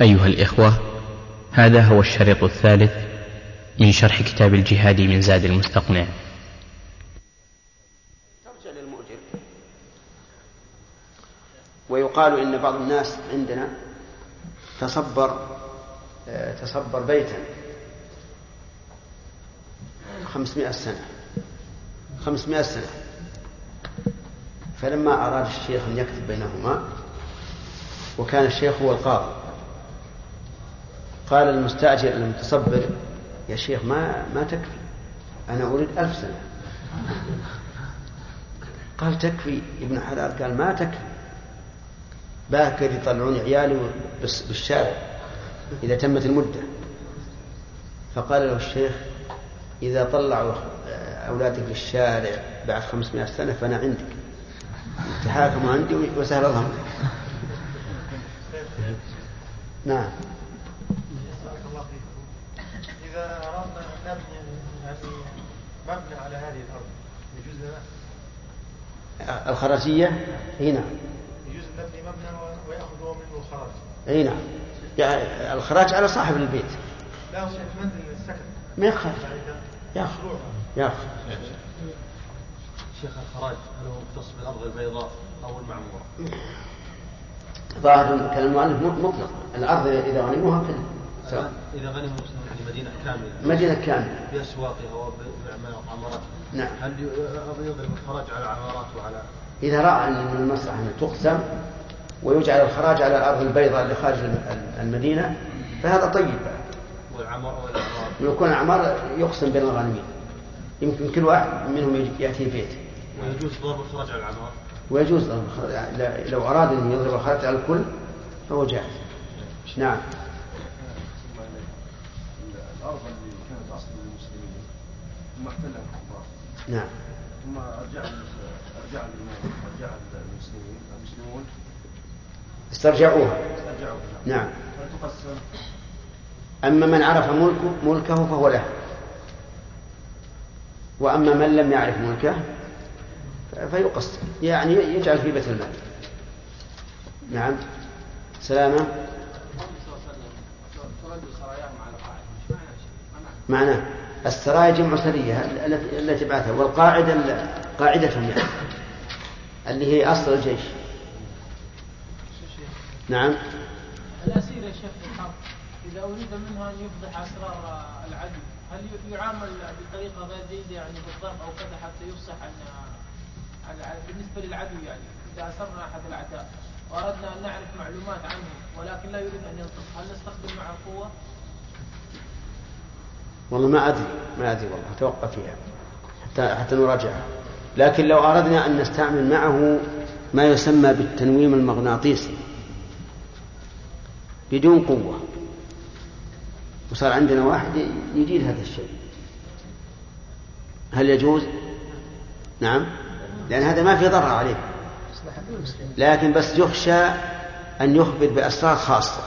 أيها الإخوة هذا هو الشريط الثالث من شرح كتاب الجهاد من زاد المستقنع. ترجع للمؤجر. ويقال إن بعض الناس عندنا تصبر آه، تصبر بيتا. خمسمائة سنة. خمسمائة سنة. فلما أراد الشيخ أن يكتب بينهما وكان الشيخ هو القاضي قال المستأجر المتصبر يا شيخ ما ما تكفي. أنا أريد ألف سنة. قال تكفي. ابن حلال قال ما تكفي. باكر يطلعون عيالي بالشارع إذا تمت المدة. فقال له الشيخ إذا طلعوا أولادك للشارع بعد خمسمائة سنة فأنا عندك. تحاكموا عندي وسهل الأمر نعم إذا أردنا أن نبني يعني مبنى على هذه الأرض. يجوز لنا؟ الخراجية هنا نعم. يجوز نبني مبنى ويأخذ منه الخراج إي نعم. يعني الخراج على صاحب البيت. لا هو منزل السكن. ما يخرج. ياخذ ياخذ شيخ الخراج هل هو مختص بالأرض البيضاء أو المعمورة؟ ظاهر كلام المؤلف مطلق. الأرض إذا غنموها كلها. إذا غنموا مدينة كاملة. مدينة كاملة. بأسواقها وبعماراتها نعم. هل يضرب الخراج على عمارات وعلى إذا رأى أن من المصلحه أن تقسم ويجعل الخراج على الأرض البيضاء اللي خارج المدينة فهذا طيب. والعمار والعمار ويكون العمار يقسم بين الغانمين. يمكن كل واحد منهم يأتي بيت ويجوز ضرب الخراج على العمار. ويجوز ضرب الخراج. لو أراد أن يضرب الخراج على الكل فهو جاهز نعم. الأرض اللي كانت أصلا للمسلمين ثم احتلها الكفار نعم. ثم ارجع ارجع ارجع المسلمين المسلمون. استرجعوها. استرجعوها. نعم. فتقسم. أما من عرف ملكه, ملكه فهو له. وأما من لم يعرف ملكه فيقسم. يعني يجعل في بيت المال. نعم. سلامة. معناه السرايا جمع سرية التي بعثها والقاعدة قاعدتهم يعني اللي هي أصل الجيش نعم الأسير يا شيخ في الحرب إذا أريد منها أن يفضح أسرار العدو هل يعامل بطريقة غير جيدة يعني بالضرب أو كذا حتى يفصح عن بالنسبة للعدو يعني إذا أسرنا أحد الأعداء وأردنا أن نعرف معلومات عنه ولكن لا يريد أن ينطق هل نستخدم معه قوة؟ والله ما أدري ما أدري والله أتوقف فيها حتى حتى نراجعها. لكن لو أردنا أن نستعمل معه ما يسمى بالتنويم المغناطيسي بدون قوة. وصار عندنا واحد يجيد هذا الشيء. هل يجوز؟ نعم. لأن هذا ما في ضرر عليه. لكن بس يخشى أن يخبر بأسرار خاصة.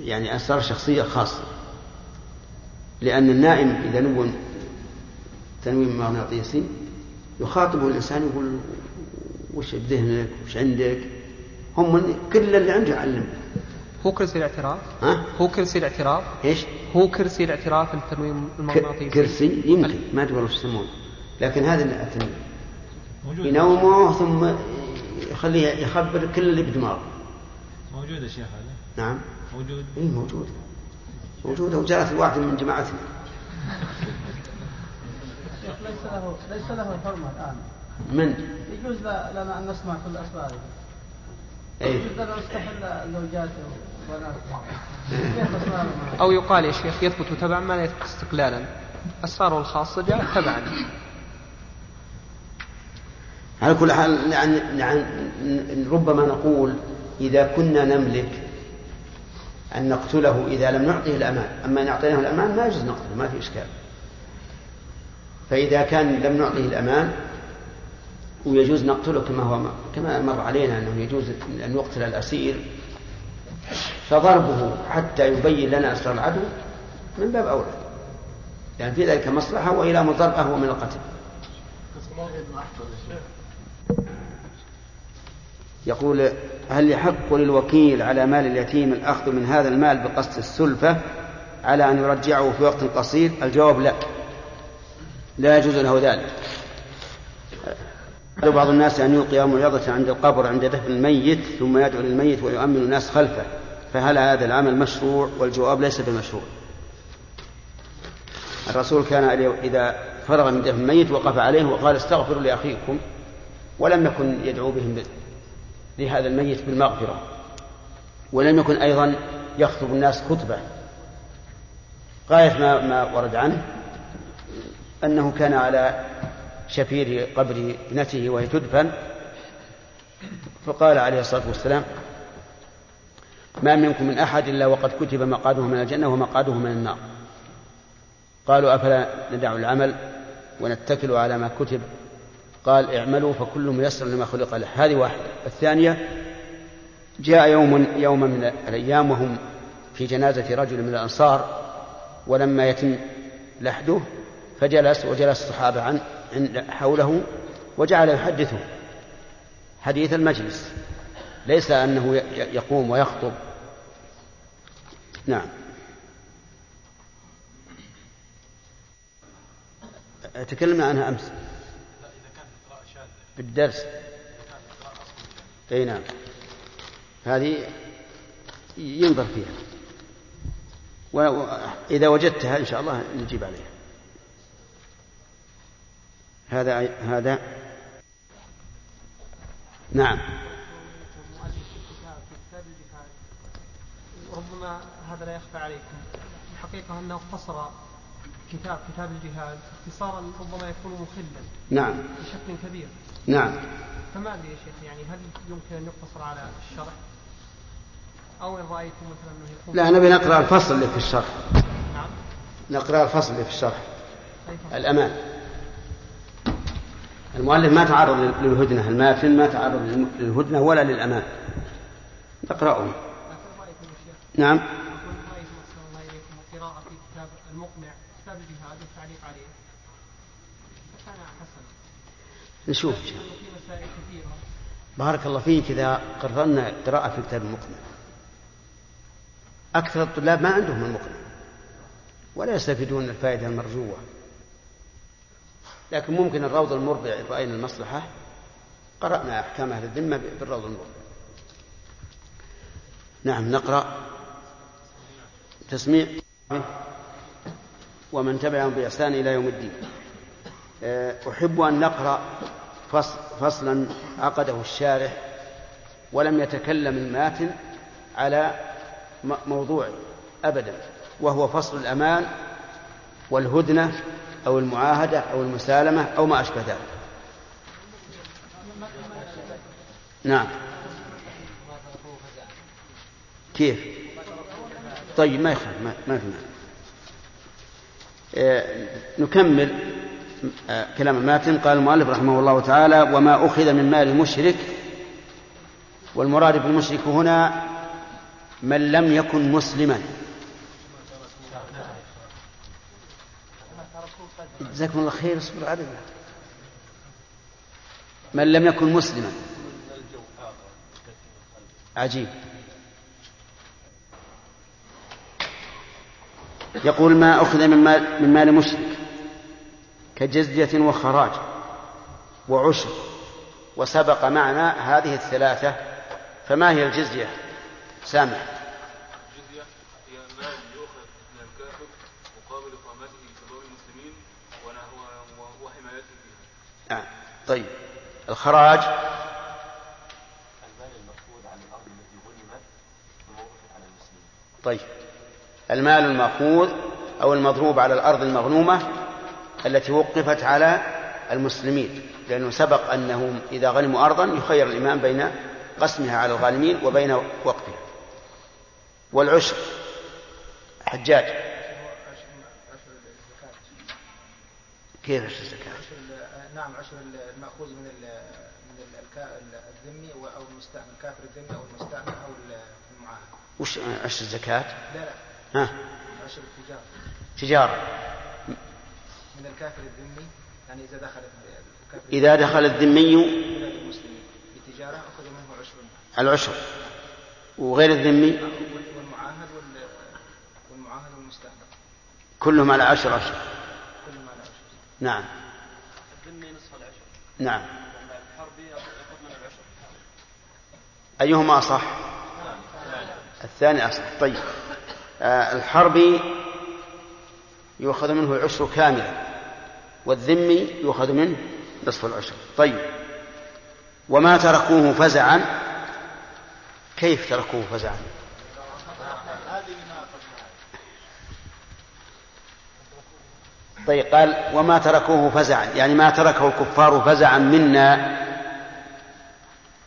يعني أسرار شخصية خاصة. لأن النائم إذا نون تنويم مغناطيسي يخاطبه الإنسان يقول وش بذهنك وش عندك؟ هم من كل اللي عنده يعلم. هو كرسي الاعتراف؟ ها؟ هو كرسي الاعتراف؟ إيش؟ هو كرسي الاعتراف التنويم المغناطيسي كرسي؟ يمكن. ما أدري والله يسمونه. لكن هذا التنويم ينومه ثم يخليه يخبر كل اللي بدماغه. موجود يا شيخ هذا. نعم. موجود. اي موجود. موجودة وجاءت واحد من جماعتنا ليس له ليس له حرمة الآن. من؟ يجوز لنا أن نسمع كل أسراره أي يجوز لنا نستحل زوجاته أو يقال يا شيخ يثبت تبعا ما لا يثبت استقلالا. أسراره الخاصة جاءت تبعا. على كل حال يعني, يعني ربما نقول إذا كنا نملك أن نقتله إذا لم نعطه الأمان. أما إن أعطيناه الأمان ما يجوز نقتله ما في إشكال. فإذا كان لم نعطه الأمان ويجوز نقتله كما هو كما مر علينا أنه يجوز أن يقتل الأسير فضربه حتى يبين لنا أسرار العدو من باب أولى. يعني في ذلك مصلحة وإلى من ضرب أهون من القتل يقول هل يحق للوكيل على مال اليتيم الأخذ من هذا المال بقصد السلفة على أن يرجعه في وقت قصير؟ الجواب لا. لا يجوز له ذلك. بعض الناس أن يلقي موعظة عند القبر عند دفن الميت ثم يدعو للميت ويؤمن الناس خلفه. فهل هذا العمل مشروع؟ والجواب ليس بمشروع. الرسول كان إذا فرغ من دفن الميت وقف عليه وقال استغفروا لأخيكم ولم يكن يدعو بهم لهذا الميت بالمغفرة. ولم يكن أيضا يخطب الناس خطبة. غاية ما, ما ورد عنه أنه كان على شفير قبر ابنته وهي تدفن فقال عليه الصلاة والسلام ما منكم من أحد إلا وقد كتب مقعده من الجنة ومقعده من النار. قالوا أفلا ندع العمل ونتكل على ما كتب قال اعملوا فكل ميسر لما خلق له. هذه واحدة. الثانية جاء يوم يوم من الأيام وهم في جنازة رجل من الأنصار ولما يتم لحده فجلس وجلس الصحابة عن حوله وجعل يحدثه حديث المجلس. ليس أنه يقوم ويخطب. نعم. تكلمنا عنها أمس. بالدرس. أي نعم. هذه ينظر فيها. وإذا وجدتها إن شاء الله نجيب عليها. هذا هذا. نعم. ربما هذا لا يخفى عليكم. الحقيقة أنه اختصر كتاب كتاب الجهاد اختصارا ربما يكون مخلا نعم. بشكل كبير. نعم. فما أدري يا شيخ يعني هل يمكن أن يقتصر على الشرح؟ أو إن رأيتم مثلا أنه يكون لا نبي نقرأ الفصل اللي في الشرح. نعم. نقرأ الفصل اللي في الشرح. أي فصل؟ الأمان المؤلف ما تعرض للهدنة. المافن ما تعرض للهدنة ولا يا شيخ. نعم أقول رأيتم أحسن الله إليكم القراءة في كتاب المقنع كتاب الجهاد والتعليق عليه فكان حسنا نشوف. بارك الله فيك إذا قررنا قراءة في كتاب المقنع. أكثر الطلاب ما عندهم المقنع ولا يستفيدون الفائدة المرجوة. لكن ممكن الروض المربع إن رأينا المصلحة قرأنا أحكام أهل الذمة بالروض المربع نعم نقرأ. تسميع. ومن تبعهم بإحسان إلى يوم الدين. أحب أن نقرأ فصل فصلا عقده الشارح ولم يتكلم الماتن على م- موضوعه أبدا وهو فصل الأمان والهدنة أو المعاهدة أو المسالمة أو ما أشبه ذلك. نعم. كيف؟ طيب ما يخالف ما, ما في مانع. آه، نكمل. آه، كلام الماتن قال المؤلف رحمه الله تعالى وما أخذ من مال مشرك والمراد بالمشرك هنا من لم يكن مسلما. جزاكم الله خير اصبر علينا من لم يكن مسلما. عجيب. يقول ما أخذ من مال, من مال مشرك. كجزية وخراج وعشر وسبق معنا هذه الثلاثة فما هي الجزية؟ سامع الجزية هي يؤخذ من الكافر مقابل إقامته في دور المسلمين ونحو- وحمايته فيها. نعم طيب. الخراج؟ طيب. المال المأخوذ أو المضروب على الأرض المغنومة التي وقفت على المسلمين لأنه سبق أنهم إذا غنموا أرضا يخير الإمام بين قسمها على الغانمين وبين وقفها والعشر حجاج. كيف عشر الزكاة نعم عشر المأخوذ من من الذمي و- أو المستعمل الكافر الذمي أو المستعمل أو المعاهد. وش عشر الزكاة لا لا. ها؟ عشر التجار تجارة. من الكافر الذمي يعني إذا دخل الكافر إذا دخل الذمي بلاد المسلمين. التجارة أخذ منه عشر العشر. وغير الذمي؟ والمعاهد وال- والمعاهد والمستأمن كلهم على عشر عشر. كلهم على عشر. نعم. الذمي نصف العشر. نعم. الحربي يأخذ من العشر. أيهما أصح؟ الثاني أصح. طيب. آه الحربي يؤخذ منه العشر كاملا والذمي يؤخذ منه نصف العشر طيب. وما تركوه فزعا؟ كيف تركوه فزعا؟ طيب قال وما تركوه فزعا. يعني ما تركه الكفار فزعا منا.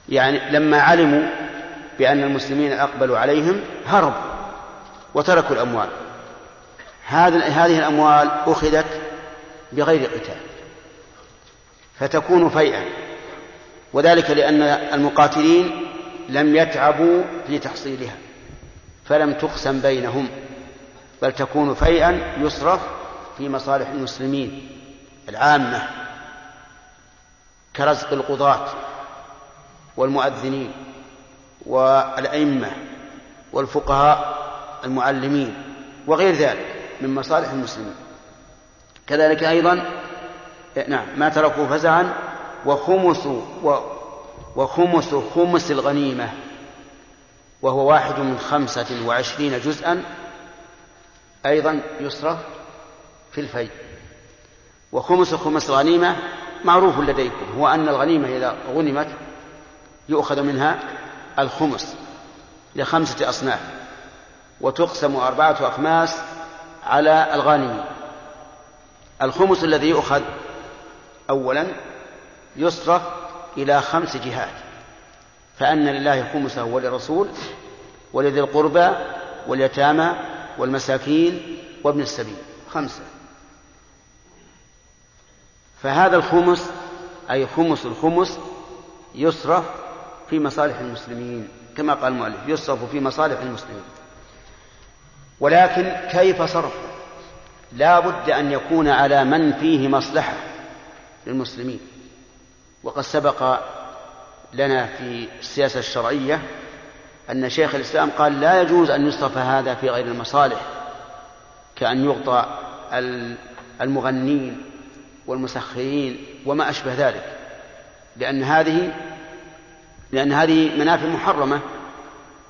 يعني لما علموا بأن المسلمين أقبلوا عليهم هربوا وتركوا الأموال. هذه هذه الأموال أخذت بغير قتال فتكون فيئا وذلك لأن المقاتلين لم يتعبوا في تحصيلها فلم تقسم بينهم بل تكون فيئا يصرف في مصالح المسلمين العامة كرزق القضاة والمؤذنين والأئمة والفقهاء المعلمين وغير ذلك. من مصالح المسلمين. كذلك أيضا نعم ما تركوا فزعا وخمس وخمس خمس الغنيمة وهو واحد من خمسة وعشرين جزءا أيضا يصرف في الفيء. وخمس خمس الغنيمة معروف لديكم هو أن الغنيمة إذا غنمت يؤخذ منها الخمس لخمسة أصناف وتقسم أربعة أخماس على الغانمين الخمس الذي يؤخذ أولا يصرف إلى خمس جهات فأن لله خمسه وللرسول ولذي القربى واليتامى والمساكين وابن السبيل. خمسة. فهذا الخمس أي خمس الخمس يصرف في مصالح المسلمين كما قال المؤلف يصرف في مصالح المسلمين. ولكن كيف صرفه لا بد أن يكون على من فيه مصلحة للمسلمين. وقد سبق لنا في السياسة الشرعية أن شيخ الإسلام قال لا يجوز أن يصرف هذا في غير المصالح كأن يعطى المغنين والمسخرين وما أشبه ذلك. لأن هذه لأن هذه منافع محرمة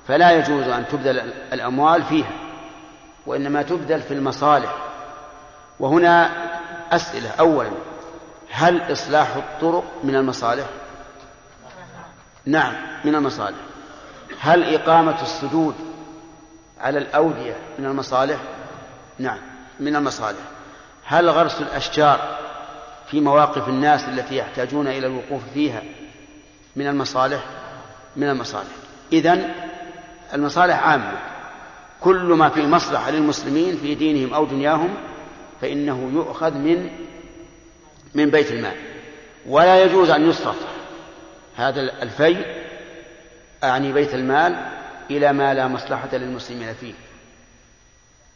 فلا يجوز أن تبذل الأموال فيها. وإنما تبذل في المصالح. وهنا أسئلة. أولا هل إصلاح الطرق من المصالح؟ نعم من المصالح. هل إقامة السدود على الأودية من المصالح؟ نعم من المصالح. هل غرس الأشجار في مواقف الناس التي يحتاجون إلى الوقوف فيها من المصالح؟ من المصالح. إذن المصالح عامة. كل ما فيه مصلحة للمسلمين في دينهم أو دنياهم فإنه يؤخذ من من بيت المال. ولا يجوز أن يصرف. هذا الفيء أعني بيت المال إلى ما لا مصلحة للمسلمين فيه.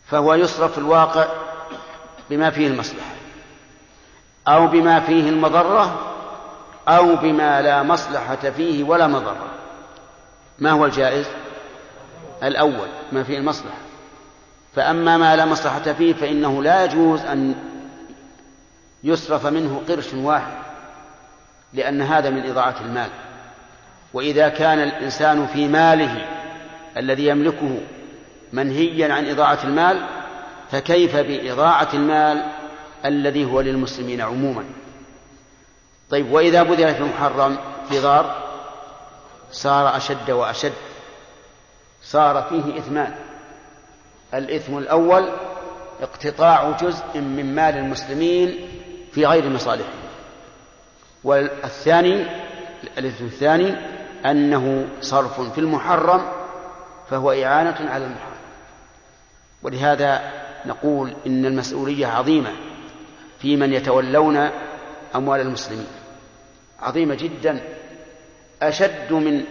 فهو يصرف في الواقع بما فيه المصلحة. أو بما فيه المضرة أو بما لا مصلحة فيه ولا مضرة. ما هو الجائز؟ الأول ما فيه المصلحة. فأما ما لا مصلحة فيه فإنه لا يجوز أن يصرف منه قرش واحد لأن هذا من إضاعة المال. وإذا كان الإنسان في ماله الذي يملكه منهيا عن إضاعة المال فكيف بإضاعة المال الذي هو للمسلمين عموما؟ طيب وإذا بذل في محرم في ضار صار أشد وأشد. صار فيه إثمان. الإثم الأول اقتطاع جزء من مال المسلمين في غير مصالحهم. والثاني الإثم الثاني أنه صرف في المحرم فهو إعانة على المحرم. ولهذا نقول إن المسؤولية عظيمة في من يتولون أموال المسلمين. عظيمة جدا أشد من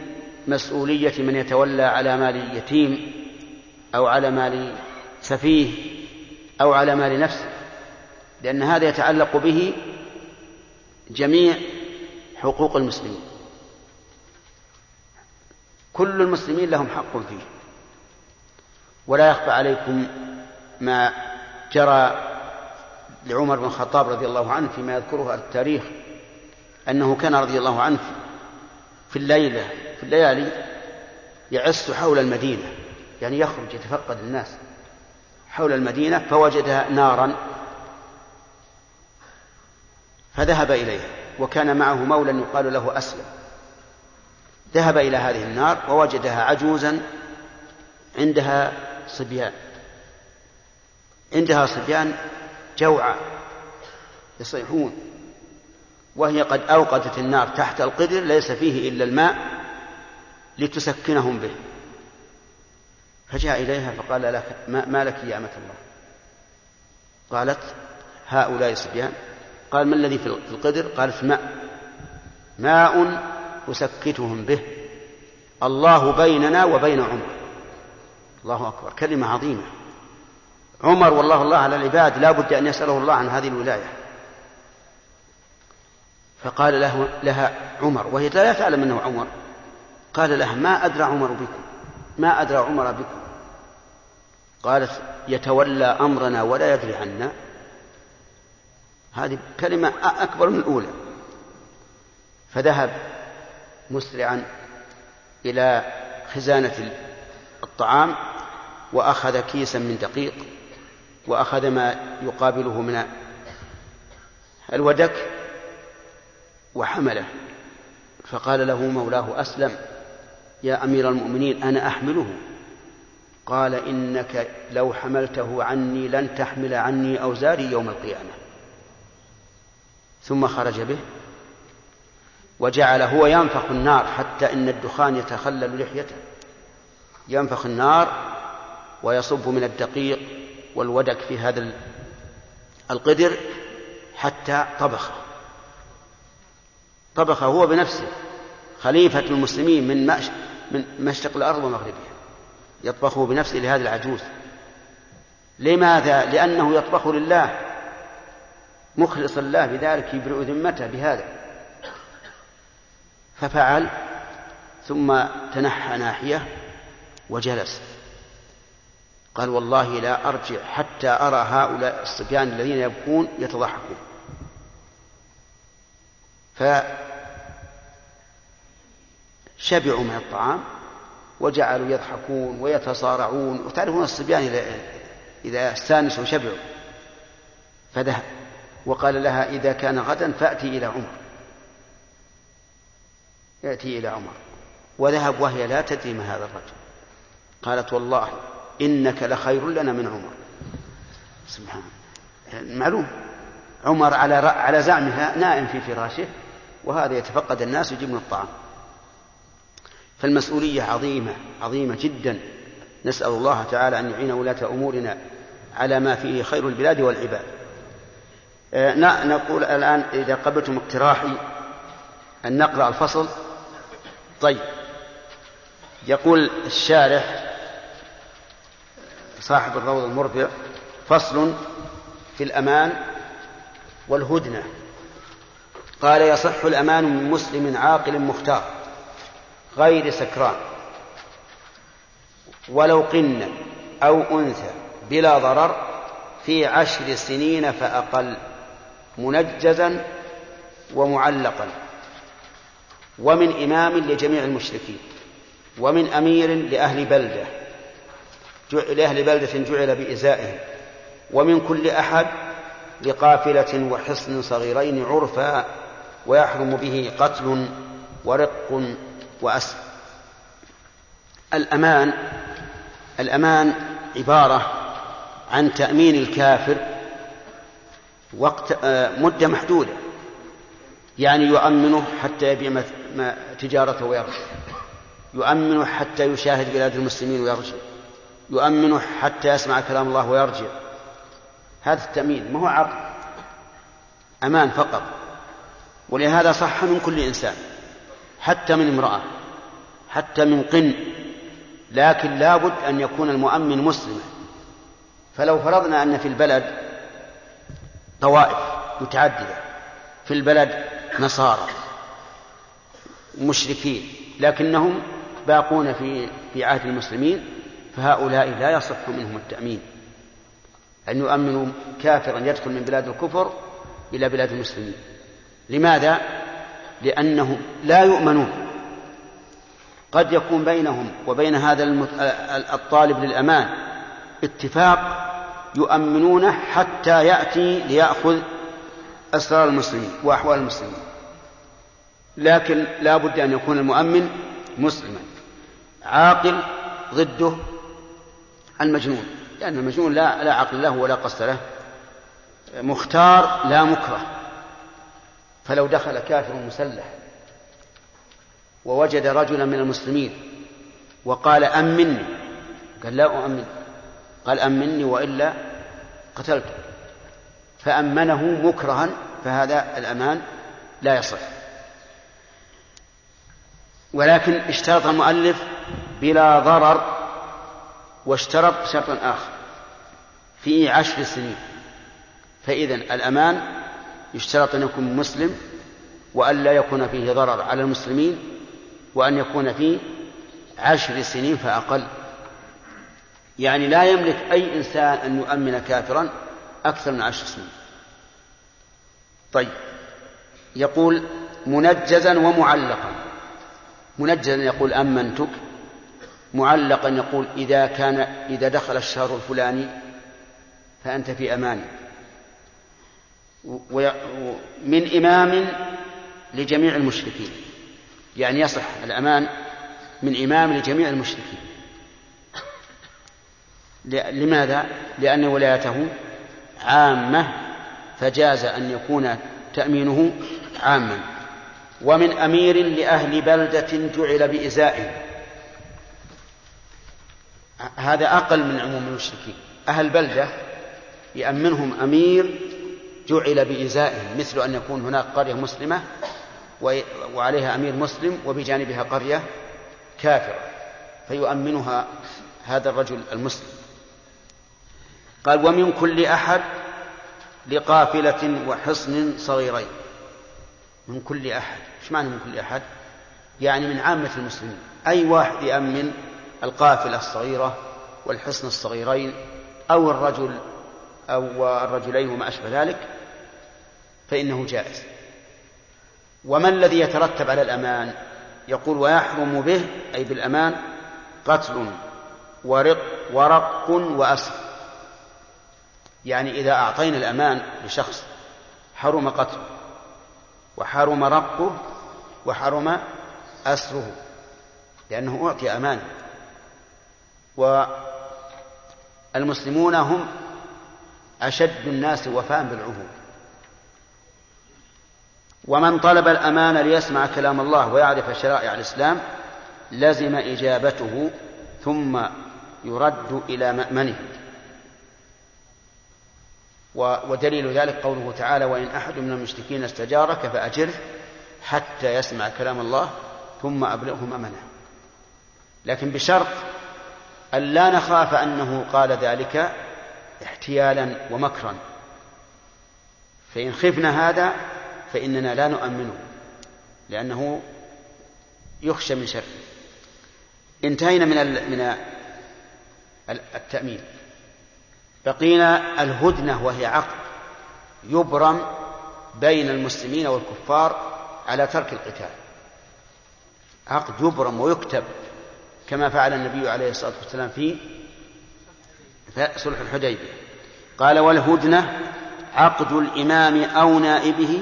مسؤولية من يتولى على مال يتيم أو على مال سفيه أو على مال نفسه لأن هذا يتعلق به جميع حقوق المسلمين. كل المسلمين لهم حق فيه. ولا يخفى عليكم ما جرى لعمر بن الخطاب رضي الله عنه فيما يذكره التاريخ أنه كان رضي الله عنه في الليلة في الليالي يعس حول المدينة يعني يخرج يتفقد الناس حول المدينة فوجدها نارا فذهب إليها وكان معه مولى يقال له أسلم. ذهب إلى هذه النار ووجدها عجوزا عندها صبيان. عندها صبيان جوعى يصيحون وهي قد أوقدت النار تحت القدر ليس فيه إلا الماء لتسكنهم به. فجاء إليها فقال لك ما لك يا أمة الله؟ قالت هؤلاء صبيان قال ما الذي في القدر؟ قالت ماء ماء أسكتهم به. الله بيننا وبين عمر. الله أكبر. كلمة عظيمة. عمر والله الله على العباد لا بد أن يسأله الله عن هذه الولاية. فقال له لها عمر وهي لا تعلم أنه عمر. قال لها ما أدرى عمر بكم ما أدرى عمر بكم. قالت يتولى أمرنا ولا يدري عنا. هذه كلمة أكبر من الأولى. فذهب مسرعا إلى خزانة الطعام وأخذ كيسا من دقيق وأخذ ما يقابله من الودك وحمله. فقال له مولاه أسلم. يا أمير المؤمنين أنا أحمله. قال إنك لو حملته عني لن تحمل عني أوزاري يوم القيامة. ثم خرج به. وجعل هو ينفخ النار حتى إن الدخان يتخلل لحيته. ينفخ النار ويصب من الدقيق والودك في هذا القدر حتى طبخ طبخ هو بنفسه. خليفة المسلمين من من مشرق الأرض ومغربها. يطبخه بنفسه لهذه العجوز. لماذا؟ لأنه يطبخ لله. مخلصا الله بذلك يبرئ ذمته بهذا. ففعل ثم تنحى ناحية وجلس. قال والله لا أرجع حتى أرى هؤلاء الصبيان الذين يبكون يتضحكون. فشبعوا من الطعام وجعلوا يضحكون ويتصارعون. وتعرفون الصبيان إذا استانسوا شبعوا فذهب وقال لها إذا كان غدا فأتي إلى عمر. يأتي إلى عمر. وذهب وهي لا تدري ما هذا الرجل. قالت والله إنك لخير لنا من عمر. سبحان معلوم. عمر على على زعمها نائم في فراشه وهذا يتفقد الناس ويجيب من الطعام. فالمسؤولية عظيمة عظيمة جدا. نسأل الله تعالى أن يعين ولاة أمورنا على ما فيه خير البلاد والعباد. آه، نقول الآن إذا قبلتم اقتراحي أن نقرأ الفصل. طيب. يقول الشارح صاحب الروض المربع فصل في الأمان والهدنة. قال يصح الأمان من مسلم عاقل مختار. غير سكران. ولو قن أو أنثى بلا ضرر في عشر سنين فأقل منجزا ومعلقا. ومن إمام لجميع المشركين ومن أمير لأهل بلدة لأهل بلدة جعل بإزائهم ومن كل أحد لقافلة وحصن صغيرين عرفا ويحرم به قتل ورق وأسر الأمان الأمان عبارة عن تأمين الكافر وقت آه، مدة محدودة. يعني يؤمنه حتى يبيع تجارته ويرجع يؤمنه حتى يشاهد بلاد المسلمين ويرجع يؤمنه حتى يسمع كلام الله ويرجع. هذا التأمين ما هو عقد أمان فقط. ولهذا صح من كل إنسان. حتى من امرأة حتى من قن لكن لابد أن يكون المؤمن مسلما. فلو فرضنا أن في البلد طوائف متعددة في البلد نصارى مشركين لكنهم باقون في في عهد المسلمين فهؤلاء لا يصح منهم التأمين. أن يؤمنوا كافرا يدخل من بلاد الكفر إلى بلاد المسلمين. لماذا؟ لأنهم لا يؤمنون. قد يكون بينهم وبين هذا الطالب للأمان اتفاق يؤمنونه حتى يأتي ليأخذ أسرار المسلمين وأحوال المسلمين. لكن لا بد أن يكون المؤمن مسلما. عاقل ضده المجنون. لأن المجنون لا لا عقل له ولا قصد له. مختار لا مكره. فلو دخل كافر مسلح ووجد رجلا من المسلمين وقال أمني قال لا أؤمن قال أمني وإلا قتلته فأمنه مكرها فهذا الأمان لا يصح. ولكن اشترط المؤلف بلا ضرر واشترط شرطا آخر في عشر سنين فإذا الأمان يشترط أن يكون مسلم وأن لا يكون فيه ضرر على المسلمين وأن يكون فيه عشر سنين فأقل. يعني لا يملك أي إنسان أن يؤمن كافرا أكثر من عشر سنين. طيب. يقول منجزا ومعلقا. منجزا يقول أمنتك. معلقا يقول إذا كان إذا دخل الشهر الفلاني فأنت في أمان من إمام لجميع المشركين. يعني يصح الأمان من إمام لجميع المشركين. لماذا؟ لأن ولايته عامة فجاز أن يكون تأمينه عاما. ومن أمير لأهل بلدة جعل بإزائه. هذا أقل من عموم المشركين. أهل بلدة يأمنهم أمير جعل بإزائهم مثل أن يكون هناك قرية مسلمة وعليها أمير مسلم وبجانبها قرية كافرة فيؤمنها هذا الرجل المسلم. قال ومن كل أحد لقافلة وحصن صغيرين. من كل أحد. إيش معنى من كل أحد؟ يعني من عامة المسلمين. أي واحد يأمن القافلة الصغيرة والحصن الصغيرين أو الرجل أو الرجلين وما أشبه ذلك فإنه جائز. وما الذي يترتب على الأمان؟ يقول ويحرم به أي بالأمان قتل ورق ورق وأسر. يعني إذا أعطينا الأمان لشخص حرم قتله وحرم رقه وحرم أسره لأنه أعطي أمانة. والمسلمون هم أشد الناس وفاء بالعهود. ومن طلب الأمان ليسمع كلام الله ويعرف شرائع الإسلام لزم إجابته ثم يرد إلى مأمنه. ودليل ذلك قوله تعالى وإن أحد من المشركين استجارك فأجره حتى يسمع كلام الله ثم أبلغه مأمنه. لكن بشرط أن لا نخاف أنه قال ذلك احتيالا ومكرا. فإن خفنا هذا فإننا لا نؤمنه لأنه يخشى من شره انتهينا من من التأمين. بقينا الهدنة وهي عقد يبرم بين المسلمين والكفار على ترك القتال. عقد يبرم ويكتب كما فعل النبي عليه الصلاة والسلام في صلح الحديبية. قال والهدنة عقد الإمام أو نائبه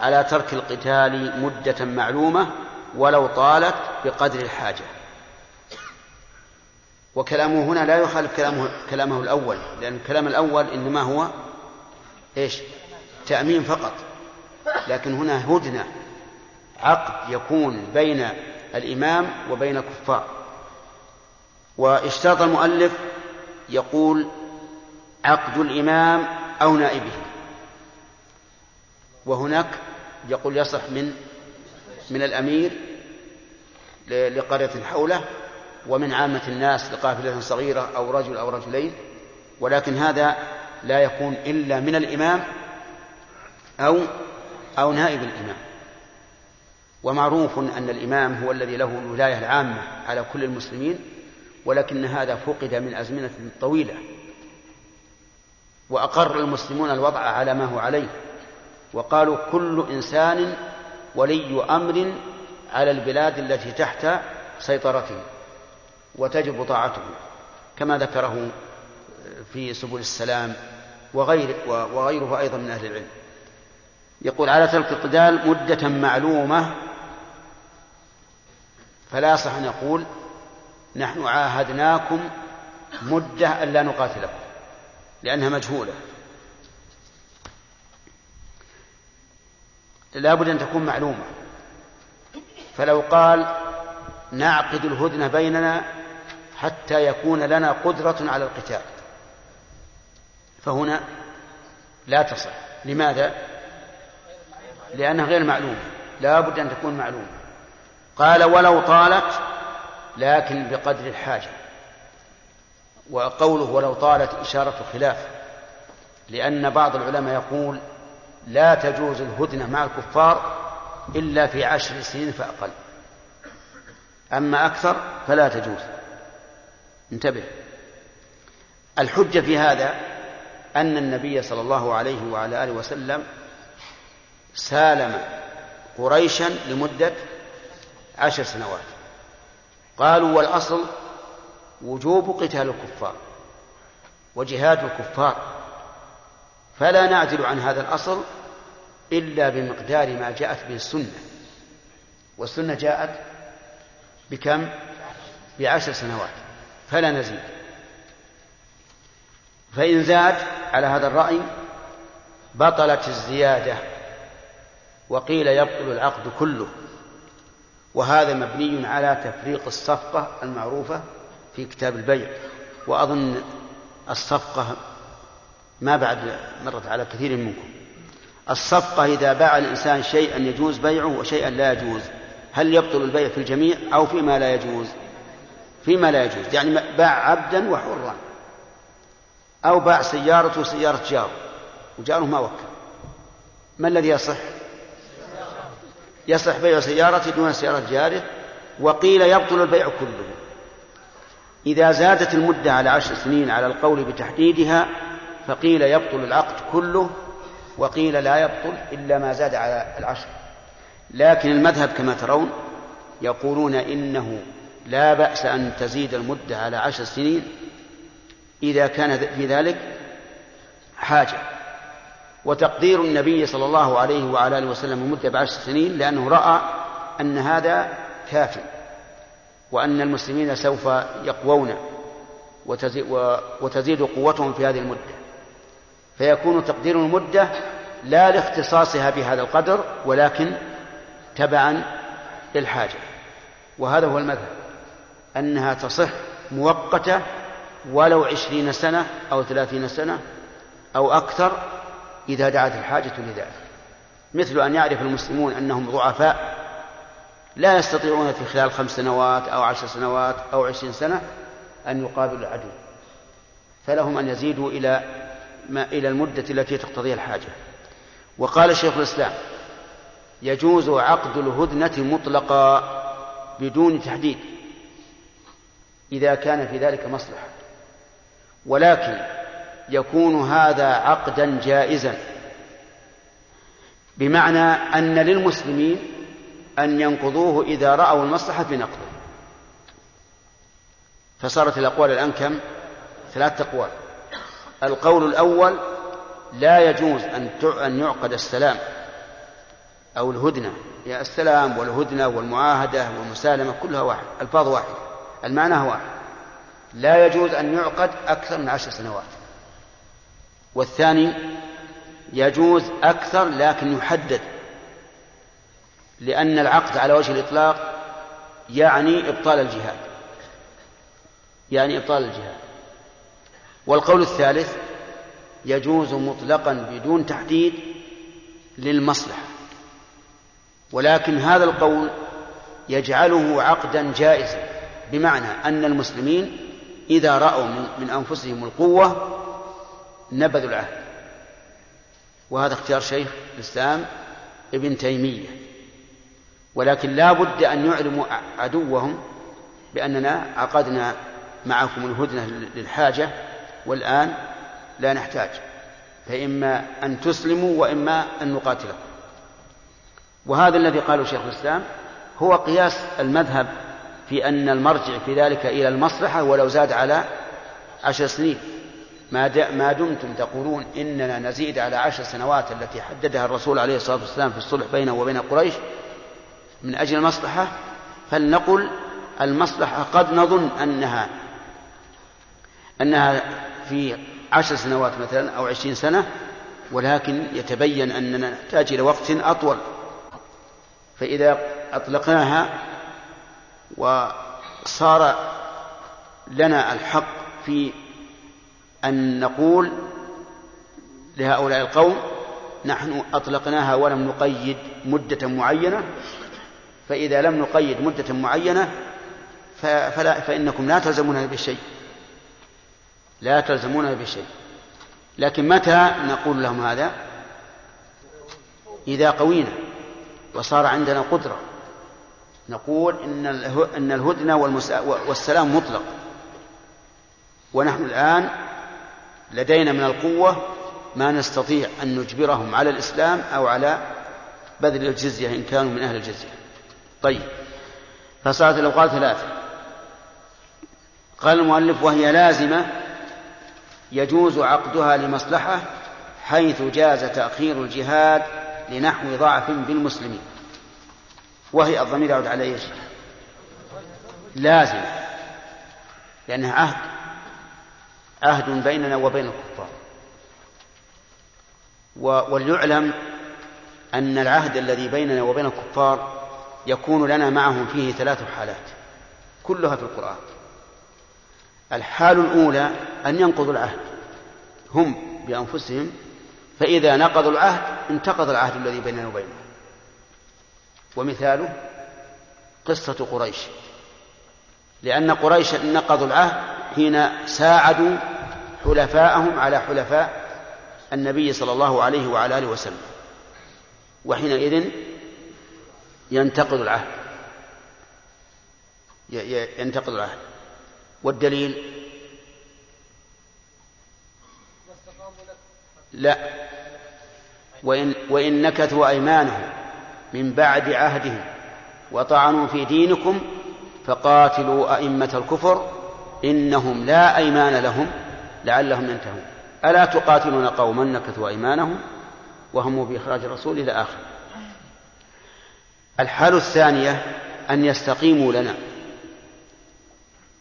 على ترك القتال مدة معلومة ولو طالت بقدر الحاجة. وكلامه هنا لا يخالف كلامه, كلامه الأول لأن الكلام الأول إنما هو إيش؟ تأمين فقط. لكن هنا هدنة عقد يكون بين الإمام وبين الكفار. واشترط المؤلف يقول عقد الإمام أو نائبه. وهناك يقول يصح من من الأمير لقرية حوله ومن عامة الناس لقافلة صغيرة أو رجل أو رجلين ولكن هذا لا يكون إلا من الإمام أو أو نائب الإمام. ومعروف أن الإمام هو الذي له الولاية العامة على كل المسلمين ولكن هذا فقد من أزمنة طويلة وأقر المسلمون الوضع على ما هو عليه. وقالوا كل إنسان ولي أمر على البلاد التي تحت سيطرته وتجب طاعته كما ذكره في سبل السلام وغير وغيره أيضا من أهل العلم. يقول على ترك القتال مدة معلومة فلا يصح أن يقول نحن عاهدناكم مدة ألا نقاتلكم لأنها مجهولة. لا بد أن تكون معلومة. فلو قال نعقد الهدنة بيننا حتى يكون لنا قدرة على القتال. فهنا لا تصح. لماذا؟ لأنها غير معلومة. لا بد أن تكون معلومة. قال ولو طالت لكن بقدر الحاجة. وقوله ولو طالت إشارة خلاف. لأن بعض العلماء يقول لا تجوز الهدنة مع الكفار إلا في عشر سنين فأقل. أما أكثر فلا تجوز. انتبه. الحجة في هذا أن النبي صلى الله عليه وعلى آله وسلم سالم قريشا لمدة عشر سنوات. قالوا والأصل وجوب قتال الكفار وجهاد الكفار. فلا نعدل عن هذا الأصل إلا بمقدار ما جاءت به السنة. والسنة جاءت بكم؟ بعشر سنوات. فلا نزيد. فإن زاد على هذا الرأي بطلت الزيادة وقيل يبطل العقد كله. وهذا مبني على تفريق الصفقة المعروفة في كتاب البيع. وأظن الصفقة ما بعد مرت على كثير منكم. الصفقة إذا باع الإنسان شيئا يجوز بيعه وشيئا لا يجوز. هل يبطل البيع في الجميع أو فيما لا يجوز؟ فيما لا يجوز. يعني باع عبدا وحرا. أو باع سيارته وسيارة جاره وجاره ما وكل. ما الذي يصح؟ يصح بيع سيارته دون سيارة جاره. وقيل يبطل البيع كله. إذا زادت المدة على عشر سنين على القول بتحديدها فقيل يبطل العقد كله وقيل لا يبطل إلا ما زاد على العشر. لكن المذهب كما ترون يقولون إنه لا بأس أن تزيد المدة على عشر سنين إذا كان في ذلك حاجة. وتقدير النبي صلى الله عليه وعلى آله وسلم المدة بعشر سنين لأنه رأى أن هذا كافٍ وأن المسلمين سوف يقوون وتزيد قوتهم في هذه المدة. فيكون تقدير المدة لا لاختصاصها بهذا القدر ولكن تبعا للحاجة. وهذا هو المذهب أنها تصح مؤقتة ولو عشرين سنة أو ثلاثين سنة أو أكثر إذا دعت الحاجة لذلك. مثل أن يعرف المسلمون أنهم ضعفاء لا يستطيعون في خلال خمس سنوات أو عشر سنوات أو عشرين سنة أن يقابلوا العدو فلهم أن يزيدوا إلى ما إلى المدة التي تقتضيها الحاجة. وقال شيخ الإسلام يجوز عقد الهدنة مطلقا بدون تحديد إذا كان في ذلك مصلحة. ولكن يكون هذا عقدا جائزا بمعنى أن للمسلمين أن ينقضوه إذا رأوا المصلحة في نقضه. فصارت الأقوال الآن كم؟ ثلاثة أقوال. القول الأول لا يجوز أن أن يعقد السلام أو الهدنة. يا السلام والهدنة والمعاهدة والمسالمة كلها واحد ألفاظ واحدة المعنى واحد. لا يجوز أن يعقد أكثر من عشر سنوات. والثاني يجوز أكثر لكن يحدد لأن العقد على وجه الإطلاق يعني إبطال الجهاد. يعني إبطال الجهاد. والقول الثالث يجوز مطلقا بدون تحديد للمصلحة. ولكن هذا القول يجعله عقدا جائزا بمعنى أن المسلمين إذا رأوا من أنفسهم القوة نبذوا العهد. وهذا اختيار شيخ الإسلام ابن تيمية. ولكن لا بد أن يعلموا عدوهم بأننا عقدنا معكم الهدنة للحاجة والآن لا نحتاج. فإما أن تسلموا وإما أن نقاتلكم. وهذا الذي قاله شيخ الإسلام هو قياس المذهب في أن المرجع في ذلك إلى المصلحة ولو زاد على عشر سنين. ما ما دمتم تقولون إننا نزيد على عشر سنوات التي حددها الرسول عليه الصلاة والسلام في الصلح بينه وبين قريش من أجل المصلحة فلنقل المصلحة قد نظن أنها أنها في عشر سنوات مثلا أو عشرين سنة ولكن يتبين أننا نحتاج إلى وقت أطول. فإذا أطلقناها وصار لنا الحق في أن نقول لهؤلاء القوم نحن أطلقناها ولم نقيد مدة معينة. فإذا لم نقيد مدة معينة فلا فإنكم لا تلزموننا بشيء. لا تلزموننا بشيء. لكن متى نقول لهم هذا؟ إذا قوينا وصار عندنا قدرة. نقول إن إن الهدنة والسلام مطلق. ونحن الآن لدينا من القوة ما نستطيع أن نجبرهم على الإسلام أو على بذل الجزية إن كانوا من أهل الجزية. طيب. فصارت الأوقات ثلاثة. قال المؤلف وهي لازمة يجوز عقدها لمصلحة حيث جاز تأخير الجهاد لنحو ضعف بالمسلمين. وهي الضمير يعود على إيش؟ لازم. لأنها عهد. عهد بيننا وبين الكفار. وليعلم أن العهد الذي بيننا وبين الكفار يكون لنا معهم فيه ثلاث حالات. كلها في القرآن. الحال الأولى أن ينقضوا العهد. هم بأنفسهم فإذا نقضوا العهد انتقض العهد الذي بيننا وبينهم ومثاله قصة قريش. لأن قريش نقضوا العهد حين ساعدوا حلفاءهم على حلفاء النبي صلى الله عليه وعلى آله وسلم. وحينئذ ينتقض العهد. ينتقض العهد. والدليل؟ لا. وإن, وإن نكثوا أيمانهم من بعد عهدهم وطعنوا في دينكم فقاتلوا أئمة الكفر إنهم لا أيمان لهم لعلهم ينتهون. ألا تقاتلون قوما نكثوا أيمانهم وهم بإخراج الرسول إلى آخر الحال الثانية أن يستقيموا لنا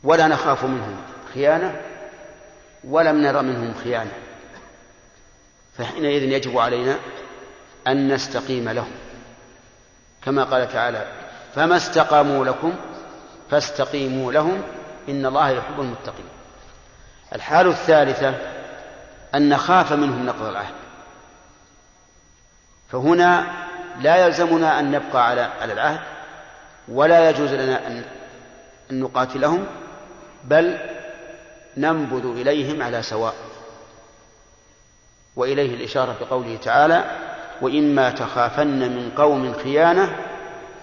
ولا نخاف منهم خيانة ولم نر منهم خيانة. فحينئذ يجب علينا أن نستقيم لهم. كما قال تعالى فما استقاموا لكم فاستقيموا لهم إن الله يحب المتقين. الحال الثالثة أن نخاف منهم نقض العهد. فهنا لا يلزمنا أن نبقى على على العهد ولا يجوز لنا أن نقاتلهم بل ننبذ إليهم على سواء. وإليه الإشارة بقوله تعالى وإما تخافن من قوم خيانة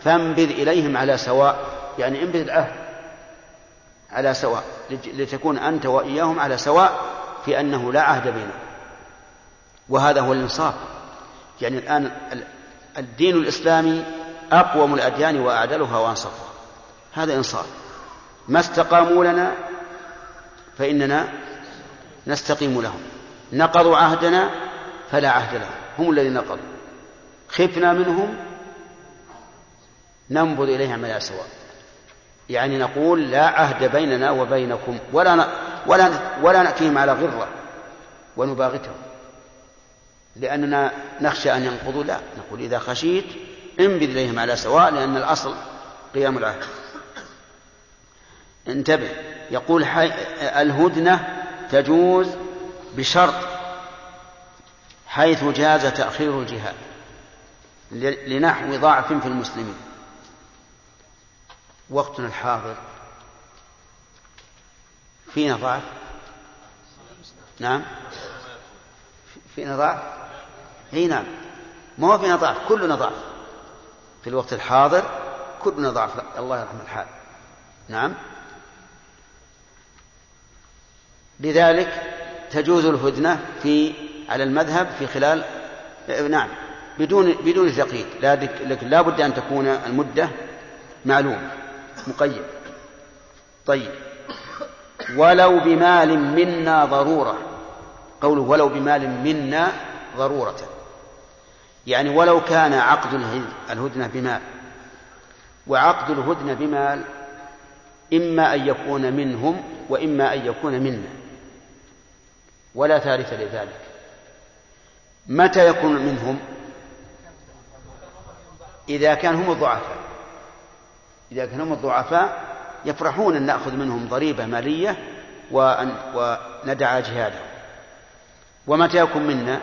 فانبذ إليهم على سواء. يعني انبذ العهد على سواء لتكون أنت وإياهم على سواء في أنه لا عهد بينهم. وهذا هو الإنصاف. يعني الآن الدين الإسلامي أقوم الأديان وأعدلها وأنصفها. هذا إنصاف. ما استقاموا لنا فإننا نستقيم لهم. نقضوا عهدنا فلا عهد لهم. هم الذين نقضوا. خفنا منهم ننبذ إليهم على سواء. يعني نقول لا عهد بيننا وبينكم. ولا. ولا ولا نأتيهم على غرة ونباغتهم. لأننا نخشى أن ينقضوا. لا. نقول إذا خشيت انبذ إليهم على سواء لأن الأصل قيام العهد. انتبه. يقول حي... الهدنة تجوز بشرط حيث جاز تأخير الجهاد لنحو ضعف في المسلمين. وقتنا الحاضر. فينا ضعف؟ نعم. فينا ضعف؟ إي نعم. ما هو فينا ضعف؟ كلنا ضعف. في الوقت الحاضر كلنا ضعف. الله يرحم الحال. نعم. لذلك تجوز الهدنة في على المذهب في خلال نعم بدون بدون تقييد لكن لا بد أن تكون المدة معلومة مقيد طيب. ولو بمال منا ضرورة قوله ولو بمال منا ضرورة. يعني ولو كان عقد الهدنة بمال وعقد الهدنة بمال إما أن يكون منهم وإما أن يكون منا. ولا ثالث لذلك. متى يكون منهم؟ إذا كان هم الضعفاء. إذا كان هم الضعفاء يفرحون أن نأخذ منهم ضريبة مالية وأن وندع جهادهم ومتى يكون منا؟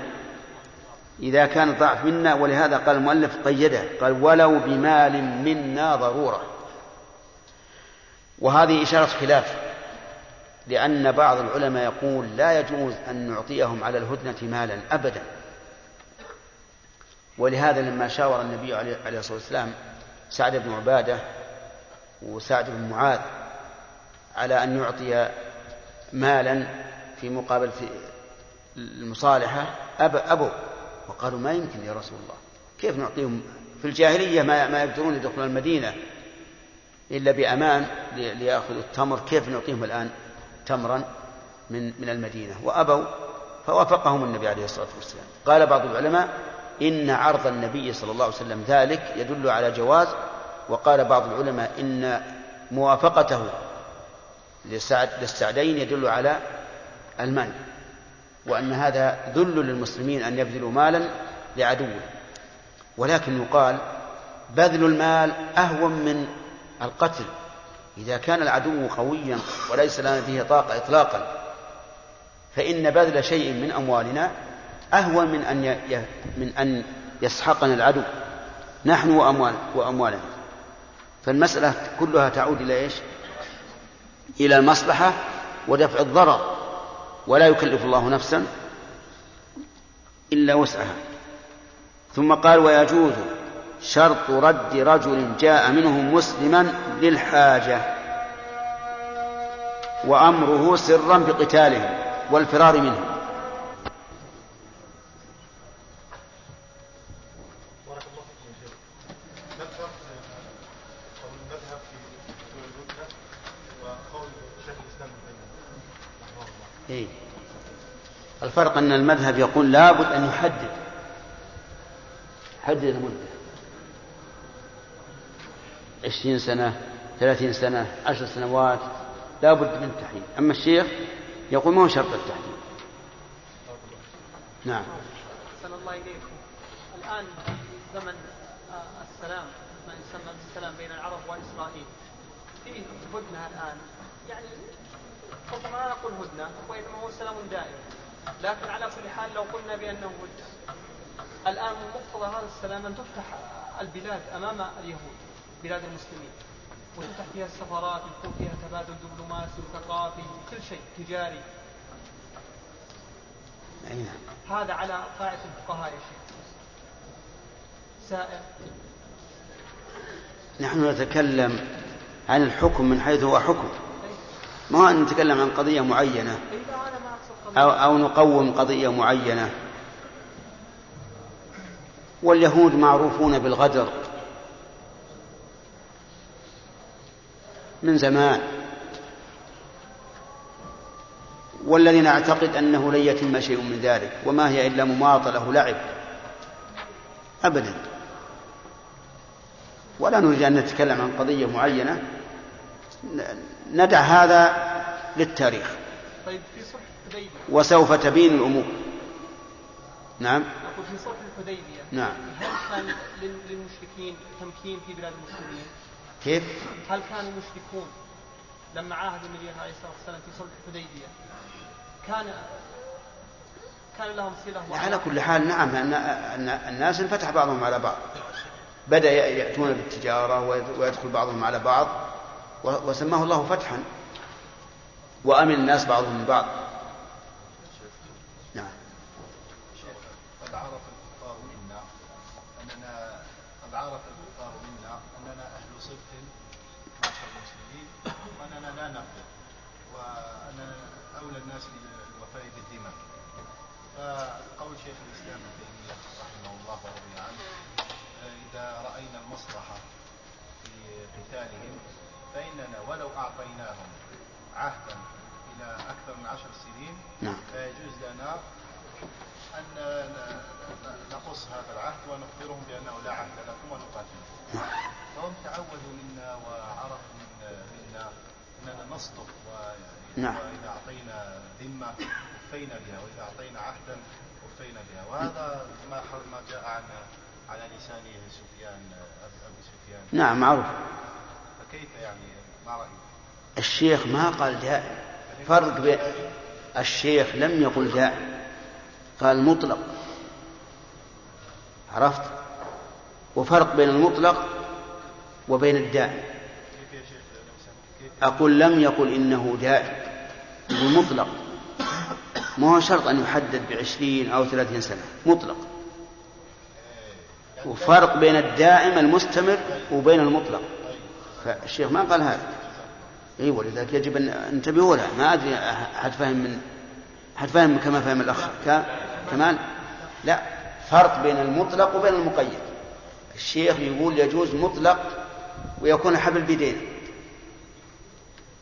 إذا كان الضعف منا ولهذا قال المؤلف قيده قال ولو بمال منا ضرورة. وهذه إشارة خلاف. لأن بعض العلماء يقول لا يجوز أن نعطيهم على الهدنة مالا أبدا. ولهذا لما شاور النبي عليه الصلاة والسلام سعد بن عبادة وسعد بن معاذ على أن يعطي مالا في مقابل في المصالحة أب أبوا وقالوا ما يمكن يا رسول الله كيف نعطيهم؟ في الجاهلية ما, ما يقدرون يدخلون المدينة إلا بأمان ليأخذوا التمر كيف نعطيهم الآن؟ تمرا من من المدينة وأبوا فوافقهم النبي عليه الصلاة والسلام. قال بعض العلماء إن عرض النبي صلى الله عليه وسلم ذلك يدل على جواز وقال بعض العلماء إن موافقته للسعد للسعدين يدل على المنع وأن هذا ذل للمسلمين أن يبذلوا مالا لعدوه ولكن يقال بذل المال أهون من القتل. إذا كان العدو قويا وليس لنا فيه طاقة إطلاقا فإن بذل شيء من أموالنا أهون من أن من أن يسحقنا العدو. نحن وأموال وأموالنا. فالمسألة كلها تعود إلى إيش؟ إلى المصلحة ودفع الضرر. ولا يكلف الله نفسا إلا وسعها. ثم قال ويجوز شرط رد رجل جاء منهم مسلما للحاجة وأمره سرا بقتالهم والفرار منهم. إيه؟ الفرق أن المذهب يقول لابد أن يحدد. حدد المدة. عشرين سنة ثلاثين سنة عشر سنوات لابد من التحديد أما الشيخ يقول ما هو شرط التحديد نعم. أحسن الله إليكم. الآن زمن آه، السلام ما يسمى بالسلام بين العرب وإسرائيل. فيه هدنة الآن. يعني ربما لا نقول هدنة وإنما هو سلام دائم. لكن على كل حال لو قلنا بأنه هدنة الآن من مقتضى هذا السلام أن تفتح البلاد أمام اليهود. بلاد المسلمين وتفتح فيها السفارات يكون فيها تبادل دبلوماسي وثقافي كل شيء تجاري. هذا على قاعدة الفقهاء يا شيخ. سائر نحن نتكلم عن الحكم من حيث هو حكم. ما نتكلم عن قضية معينة. أقصد أو, أو نقوم قضية معينة. واليهود معروفون بالغدر. من زمان. والذي نعتقد أنه لن يتم شيء من ذلك وما هي إلا مماطلة ولعب أبدا. ولا نريد أن نتكلم عن قضية معينة. ندع هذا للتاريخ. طيب في صلح الحديبية وسوف تبين الأمور. نعم. في صلح الحديبية نعم. هل كان لل- للمشركين تمكين في بلاد المسلمين؟ كيف؟ هل كانوا المشركون لما عاهدوا النبي عليه الصلاة والسلام في صلح الحديبية؟ كان كان لهم صلة على كل حال نعم أن أن الناس انفتح بعضهم على بعض. بدأ يأتون بالتجارة ويدخل بعضهم على بعض و- وسماه الله فتحا وأمن الناس بعضهم من بعض. نعم. قد عرف الكفار منا أننا قد عرف فاننا ولو أعطيناهم عهدا إلى أكثر من عشر سنين نعم. فيجوز لنا أن نقص هذا العهد ونخبرهم بأنه لا عهد لكم ونقاتلهم فهم تعودوا منا وعرفوا من منا أننا نصدق نعم. وإذا أعطينا ذمة وفينا بها وإذا أعطينا عهدا وفينا بها. وهذا ما ما جاء عن على لسان سفيان أب- أبي سفيان. نعم معروف. فكيف يعني؟ ما رأيك؟ الشيخ ما قال دائم فرق بين الشيخ لم يقل دائم قال مطلق. عرفت؟ وفرق بين المطلق وبين الدائم كيف كيف أقول لم يقل إنه دائم يقول مطلق. ما هو شرط أن يحدد بعشرين أو ثلاثين سنة. مطلق. وفرق بين الدائم المستمر وبين المطلق. فالشيخ ما قال هذا. إي ولذلك يجب أن انتبهوا له. ما أدري حد فهم من حد فهم كما فهم الاخ كمال؟ لا. فرق بين المطلق وبين المقيد. الشيخ يقول يجوز مطلق ويكون الحبل بيدينا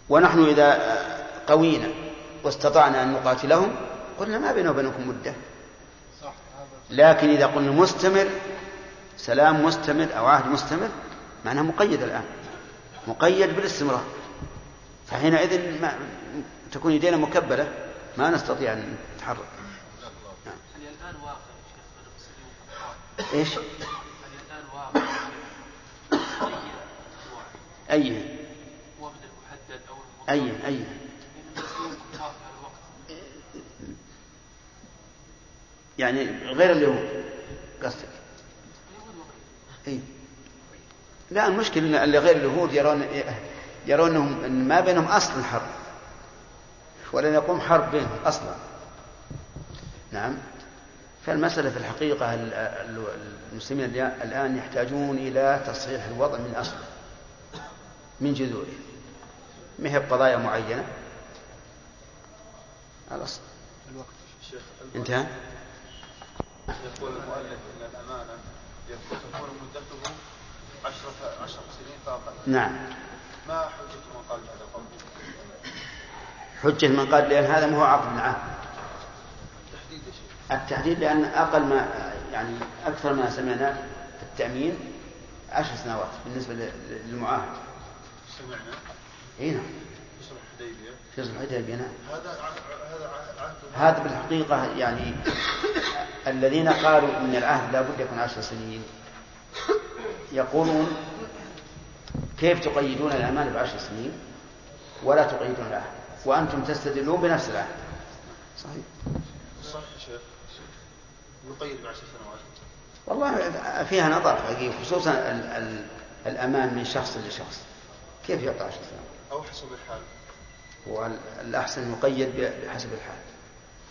ونحن إذا قوينا واستطعنا أن نقاتلهم قلنا ما بيننا وبينكم مدة. لكن إذا قلنا مستمر سلام مستمر أو عهد مستمر معناه مقيد الآن. مقيد بالاستمرار. فحينئذ ما تكون يدينا مكبلة ما نستطيع أن نتحرك. يعني الآن واقع إيش؟ يعني الآن واقع أي أو أي أي. يعني غير اليهود قصدك؟ أي. لا المشكلة أن غير اليهود يرون يرونهم أن ما بينهم أصلا حرب ولن يقوم حرب بينهم أصلا. نعم. فالمسألة في الحقيقة ال- ال- المسلمين الآن يحتاجون إلى تصحيح الوضع من أصله من جذوره ما هي بقضايا معينة؟ الأصل شيخ انتهى. يقول المؤلف إن الأمانة تكون مدته عشرة عشر سنين فاقل نعم. ما حجة من قال هذا القول؟ حجة من قال لأن هذا ما هو عقد العام تحديد يا شيخ. التحديد لأن أقل ما يعني أكثر ما سمعنا في التأمين عشر سنوات بالنسبة لل- للمعاهد. سمعنا؟ إي نعم. في صلح الحديبية. في صلح الحديبية نعم. هذا هذا عهد هذا بالحقيقة يعني الذين قالوا إن العهد لا بد يكون عشر سنين. يقولون كيف تقيدون الأمان بعشر سنين ولا تقيدون العهد وأنتم تستدلون بنفس العهد صحيح. صح يا شيخ. يقيد بعشر سنوات والله فيها نظر حقيقي خصوصا ال ال الأمان من شخص لشخص. كيف يعطى عشر سنوات أو حسب الحال. والأحسن يقيد بحسب الحال.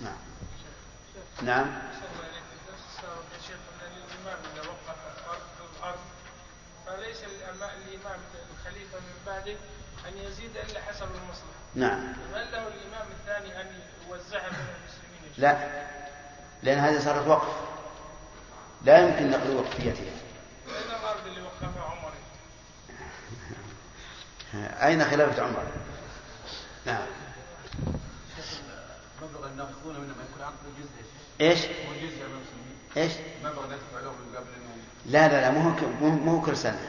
نعم. نعم يا شيخ ان الامام اذا وقف الأرض في الأرض فليس الإمام- الامام الخليفة من بعده أن يزيد إلا حسب المصلحه نعم. هل له الإمام الثاني أن يوزعها بين المسلمين؟ لا. لأن هذه صارت وقف. لا يمكن نقل وقفيتها أين الأرض اللي وقفها عمر؟ أين خلافة عمر؟ نعم. المبلغ اللي ناخذونه منه ما يكون عقد جزء إيش؟ هو جزء من المسلمين. اللي يدفع لهم من قبل لا لا لا مو مو كل سنة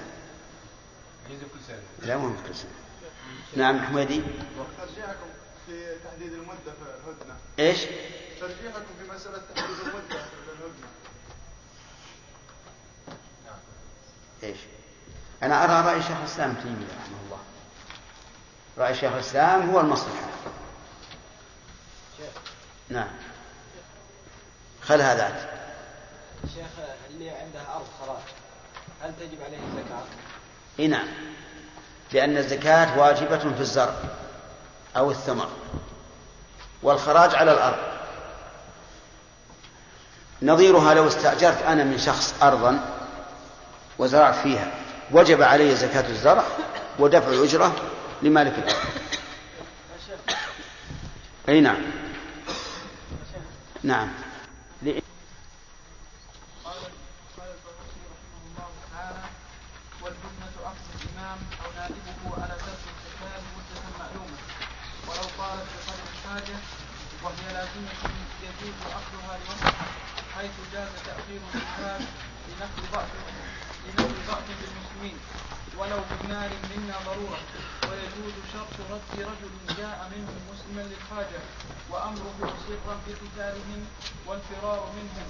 لا مو هو كل سنة نعم حميدي. ترجيحكم في تحديد المدة في الهدنة. إيش؟ ترجيحكم في مسألة تحديد المدة في الهدنة. إيش؟ أنا أرى رأي شيخ الإسلام ابن تيمية رحمه الله. رأي شيخ الإسلام هو المصلحة. نعم. خل هذا. شيخ اللي عنده أرض خراج هل تجب عليه الزكاة؟ إي نعم. لأن الزكاة واجبة في الزرع أو الثمر والخراج على الأرض. نظيرها لو استأجرت أنا من شخص أرضا وزرعت فيها وجب علي زكاة الزرع ودفع الأجرة لمالك الأرض. أي نعم. نعم قال قال البخاري رحمه الله تعالى والفتنة أخذ الإمام أو نائبه على ترك الزكاة مدة معلومة ولو طالت بقدر الحاجة وهي لازمة يجوز أخذها لمصلحة حيث جاز تأخير الزكاة لنقل ضعف لنقل ضعف بالمسلمين ولو بمال منا ضرورة ويجوز شرط رد رجل جاء منهم مسلما للحاجة وأمره سرا في قتالهم والفرار منهم.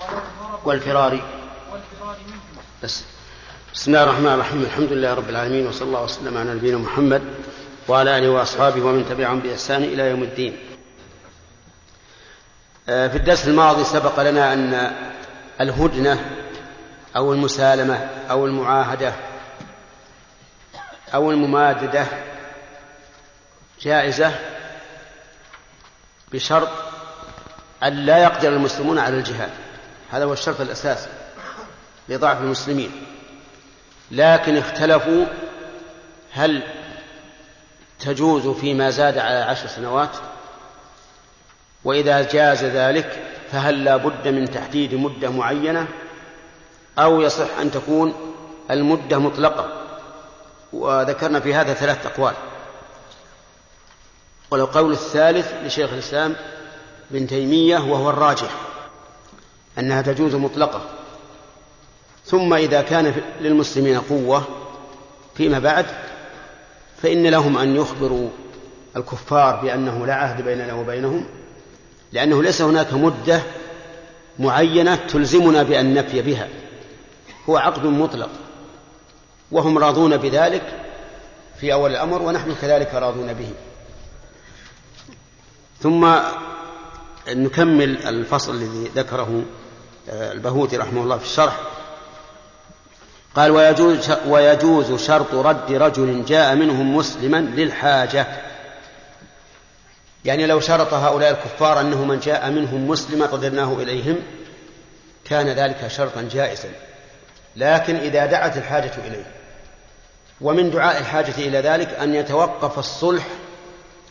ولو هرب والفرار. والفرار منهم. بس. بسم الله الرحمن الرحيم. الحمد لله رب العالمين وصلى الله وسلم على نبينا محمد وعلى آله وأصحابه ومن تبعهم بإحسان إلى يوم الدين. في الدرس الماضي سبق لنا أن الهدنة أو المسالمة أو المعاهدة أو المماددة جائزة بشرط أن لا يقدر المسلمون على الجهاد. هذا هو الشرط الأساسي لضعف المسلمين. لكن اختلفوا هل تجوز فيما زاد على عشر سنوات؟ وإذا جاز ذلك فهل لا بد من تحديد مدة معينة؟ أو يصح أن تكون المدة مطلقة؟ وذكرنا في هذا ثلاث أقوال. والقول الثالث لشيخ الإسلام ابن تيمية وهو الراجح أنها تجوز مطلقة. ثم إذا كان للمسلمين قوة فيما بعد فإن لهم أن يخبروا الكفار بأنه لا عهد بيننا وبينهم لأنه ليس هناك مدة معينة تلزمنا بأن نفي بها. هو عقد مطلق. وهم راضون بذلك في أول الأمر ونحن كذلك راضون به. ثم نكمل الفصل الذي ذكره البهوتي رحمه الله في الشرح. قال ويجوز, ويجوز شرط رد رجل جاء منهم مسلما للحاجة. يعني لو شرط هؤلاء الكفار أنه من جاء منهم مسلما رددناه إليهم كان ذلك شرطا جائزا. لكن إذا دعت الحاجة إليه ومن دعاء الحاجة إلى ذلك أن يتوقف الصلح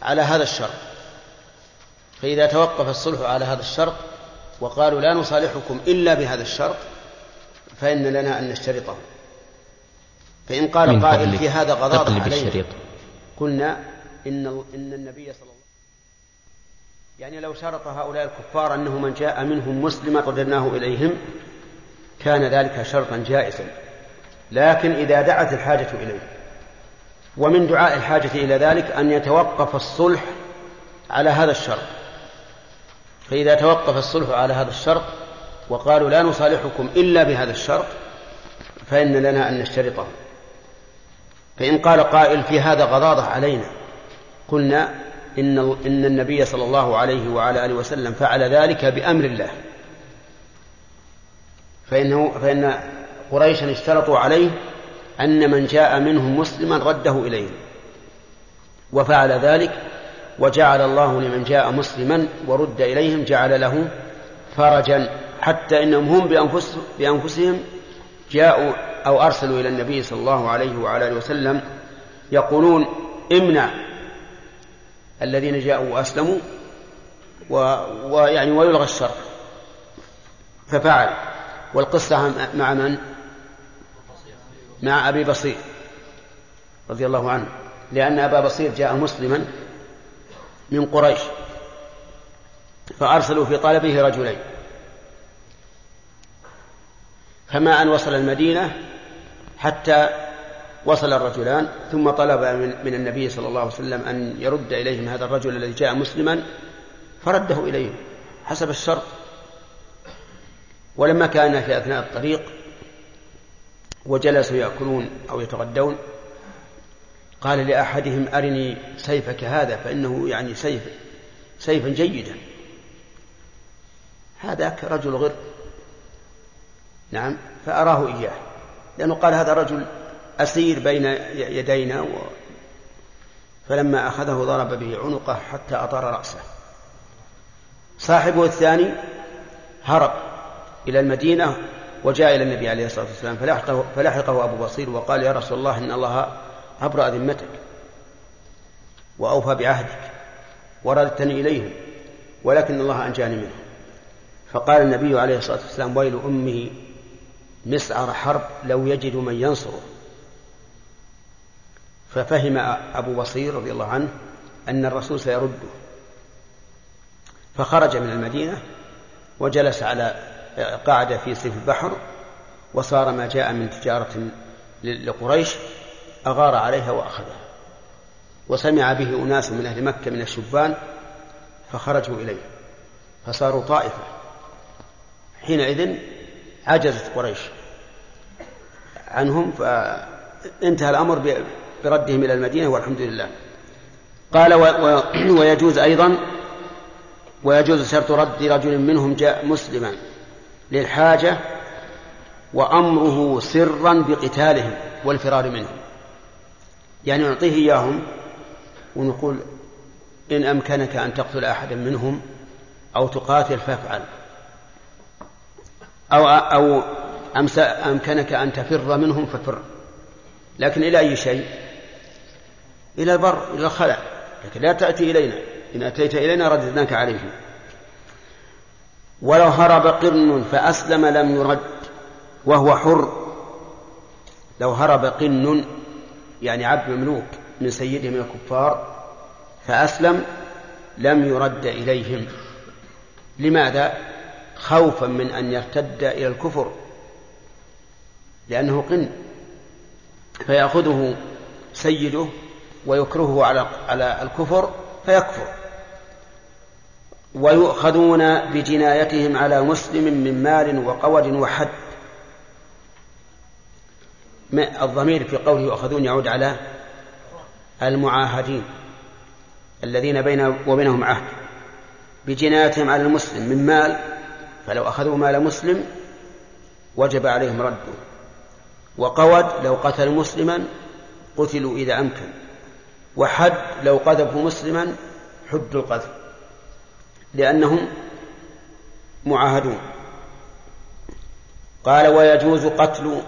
على هذا الشرط. فإذا توقف الصلح على هذا الشرط وقالوا لا نصالحكم إلا بهذا الشرط فإن لنا أن نشترطه. فإن قال قائل في هذا غضاضة علينا قلنا إن إن النبي صلى الله عليه وسلم يعني لو شرط هؤلاء الكفار أنه من جاء منهم مسلما رددناه إليهم كان ذلك شرطا جائزا. لكن إذا دعت الحاجة إليه ومن دعاء الحاجة إلى ذلك أن يتوقف الصلح على هذا الشرط. فإذا توقف الصلح على هذا الشرط وقالوا لا نصالحكم إلا بهذا الشرط فإن لنا أن نشترطه. فإن قال قائل في هذا غضاضة علينا قلنا إن إن النبي صلى الله عليه وعلى آله وسلم فعل ذلك بأمر الله. فإنه فإن قريشا اشترطوا عليه أن من جاء منهم مسلما رده إليهم وفعل ذلك وجعل الله لمن جاء مسلما ورد إليهم جعل له فرجا. حتى إنهم هم بأنفسهم جاءوا أو أرسلوا إلى النبي صلى الله عليه وعلى آله وسلم يقولون امنع الذين جاءوا وأسلموا ويعني ويلغى الشر ففعل. والقصة مع من؟ مع أبي بصير رضي الله عنه. لأن أبا بصير جاء مسلما من قريش. فأرسلوا في طلبه رجلين. فما أن وصل المدينة حتى وصل الرجلان ثم طلب من النبي صلى الله عليه وسلم أن يرد إليهم هذا الرجل الذي جاء مسلما فرده إليهم حسب الشرط. ولما كان في أثناء الطريق وجلسوا يأكلون أو يتغدون قال لأحدهم أرني سيفك هذا فإنه يعني سيف سيفا جيدا. هذاك رجل غر. نعم فأراه إياه لأنه قال هذا رجل أسير بين يدينا و... فلما أخذه ضرب به عنقه حتى أطار رأسه. صاحبه الثاني هرب إلى المدينة وجاء إلى النبي عليه الصلاة والسلام فلحقه, فلحقه أبو بصير وقال يا رسول الله إن الله أبرأ ذمتك وأوفى بعهدك وردتني إليهم ولكن الله أنجاني منه. فقال النبي عليه الصلاة والسلام ويل أمه مسعر حرب لو يجد من ينصره. ففهم أبو بصير رضي الله عنه أن الرسول سيرده. فخرج من المدينة وجلس على قعد في سيف البحر وصار ما جاء من تجارة لقريش أغار عليها وأخذها. وسمع به أناس من أهل مكة من الشبان فخرجوا إليه. فصاروا طائفة. حينئذ عجزت قريش عنهم فانتهى الأمر بردهم إلى المدينة والحمد لله. قال و و ويجوز أيضا ويجوز شرط رد رجل منهم جاء مسلما للحاجة وأمره سرا بقتالهم والفرار منهم. يعني نعطيه إياهم ونقول إن أمكنك أن تقتل أحدا منهم أو تقاتل فافعل. أو أو أمكنك أن تفر منهم ففر. لكن إلى أي شيء؟ إلى البر إلى الخلع لكن لا تأتي إلينا. إن أتيت إلينا رددناك عليهم. ولو هرب قرن فأسلم لم يرد وهو حر. لو هرب قن يعني عبد مملوك من سيده من الكفار فأسلم لم يرد إليهم. لماذا؟ خوفا من أن يرتد إلى الكفر. لأنه قن فيأخذه سيده ويكرهه على على الكفر فيكفر. ويؤخذون بجنايتهم على مسلم من مال وقود وحد. الضمير في قوله يؤخذون يعود على المعاهدين الذين بين وبينهم عهد. بجنايتهم على المسلم من مال فلو أخذوا مال مسلم وجب عليهم رده. وقود لو قتلوا مسلما قتلوا إذا أمكن. وحد لو قذفوا مسلما حدوا القذف لأنهم معاهدون. قال ويجوز قتل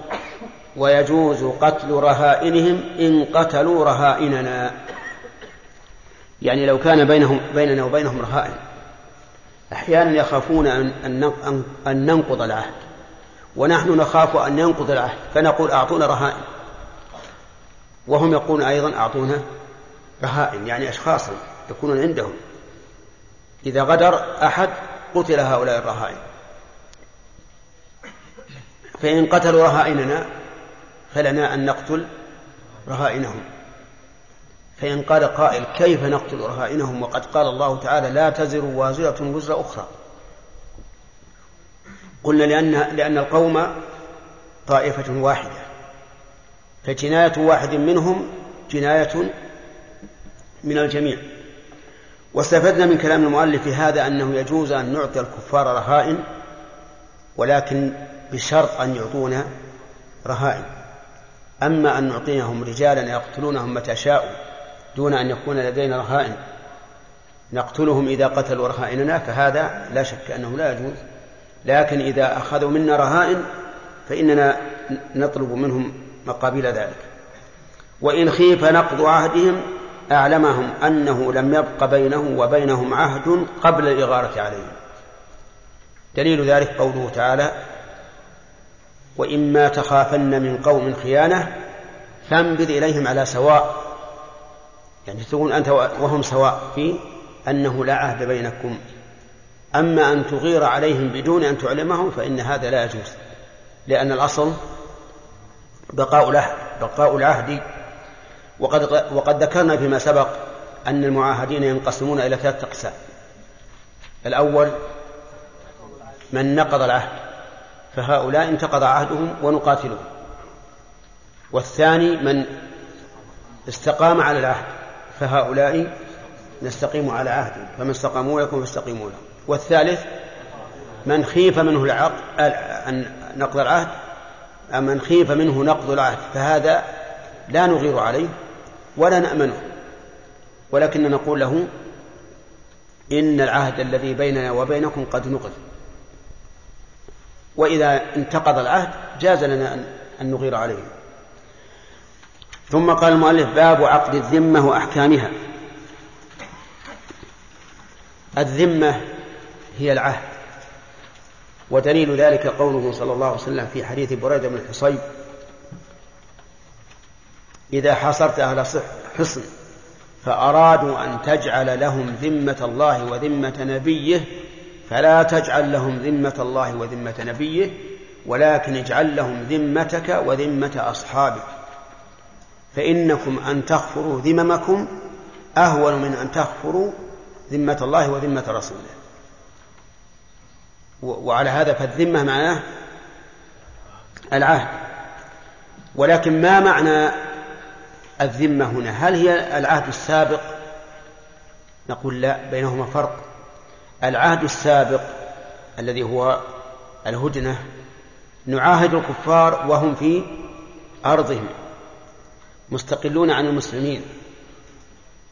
ويجوز قتل رهائنهم إن قتلوا رهائننا. يعني لو كان بينهم بيننا وبينهم رهائن أحيانا يخافون أن أن ننقض العهد. ونحن نخاف أن ينقض العهد فنقول أعطونا رهائن. وهم يقولون أيضا أعطونا رهائن يعني أشخاصا يكونون عندهم. إذا غدر أحد قتل هؤلاء الرهائن. فإن قتلوا رهائننا فلنا أن نقتل رهائنهم. فإن قال قائل كيف نقتل رهائنهم؟ وقد قال الله تعالى لا تزر وازرة وزر أخرى. قلنا لأن لأن القوم طائفة واحدة. فجناية واحد منهم جناية من الجميع. واستفدنا من كلام المؤلف في هذا أنه يجوز أن نعطي الكفار رهائن ولكن بشرط أن يعطونا رهائن. أما أن نعطيهم رجالا يقتلونهم متى شاءوا دون أن يكون لدينا رهائن. نقتلهم إذا قتلوا رهائننا فهذا لا شك أنه لا يجوز. لكن إذا أخذوا منا رهائن فإننا نطلب منهم مقابل ذلك. وإن خيف نقض عهدهم أعلمهم أنه لم يبق بينه وبينهم عهد قبل الإغارة عليهم دليل ذلك قوله تعالى وإما تخافن من قوم خيانة فانبذ إليهم على سواء. يعني تقول أنت وهم سواء في أنه لا عهد بينكم. أما أن تغير عليهم بدون أن تعلمهم فإن هذا لا يجوز لأن الأصل بقاء العهد بقاء العهد وقد وقد ذكرنا فيما سبق أن المعاهدين ينقسمون إلى ثلاثة أقسام. الأول من نقض العهد فهؤلاء انتقض عهدهم ونقاتلهم. والثاني من استقام على العهد فهؤلاء نستقيم على عهدهم فما استقاموا لكم فاستقيموا لهم. والثالث من خيف منه العقد نقض العهد من خيف منه نقض العهد فهذا لا نغير عليه. ولا نأمنه. ولكن نقول له إن العهد الذي بيننا وبينكم قد نقض وإذا انتقض العهد جاز لنا أن نغير عليه. ثم قال المؤلف باب عقد الذمة وأحكامها. الذمة هي العهد. ودليل ذلك قوله صلى الله عليه وسلم في حديث بريدة بن الحصيب إذا حاصرت أهل حصن فأرادوا أن تجعل لهم ذمة الله وذمة نبيه فلا تجعل لهم ذمة الله وذمة نبيه ولكن اجعل لهم ذمتك وذمة أصحابك. فإنكم أن تغفروا ذممكم أهون من أن تغفروا ذمة الله وذمة رسوله. وعلى هذا فالذمة معناه العهد. ولكن ما معنى الذمة هنا. هل هي العهد السابق؟ نقول لا بينهما فرق. العهد السابق الذي هو الهدنة نعاهد الكفار وهم في أرضهم مستقلون عن المسلمين.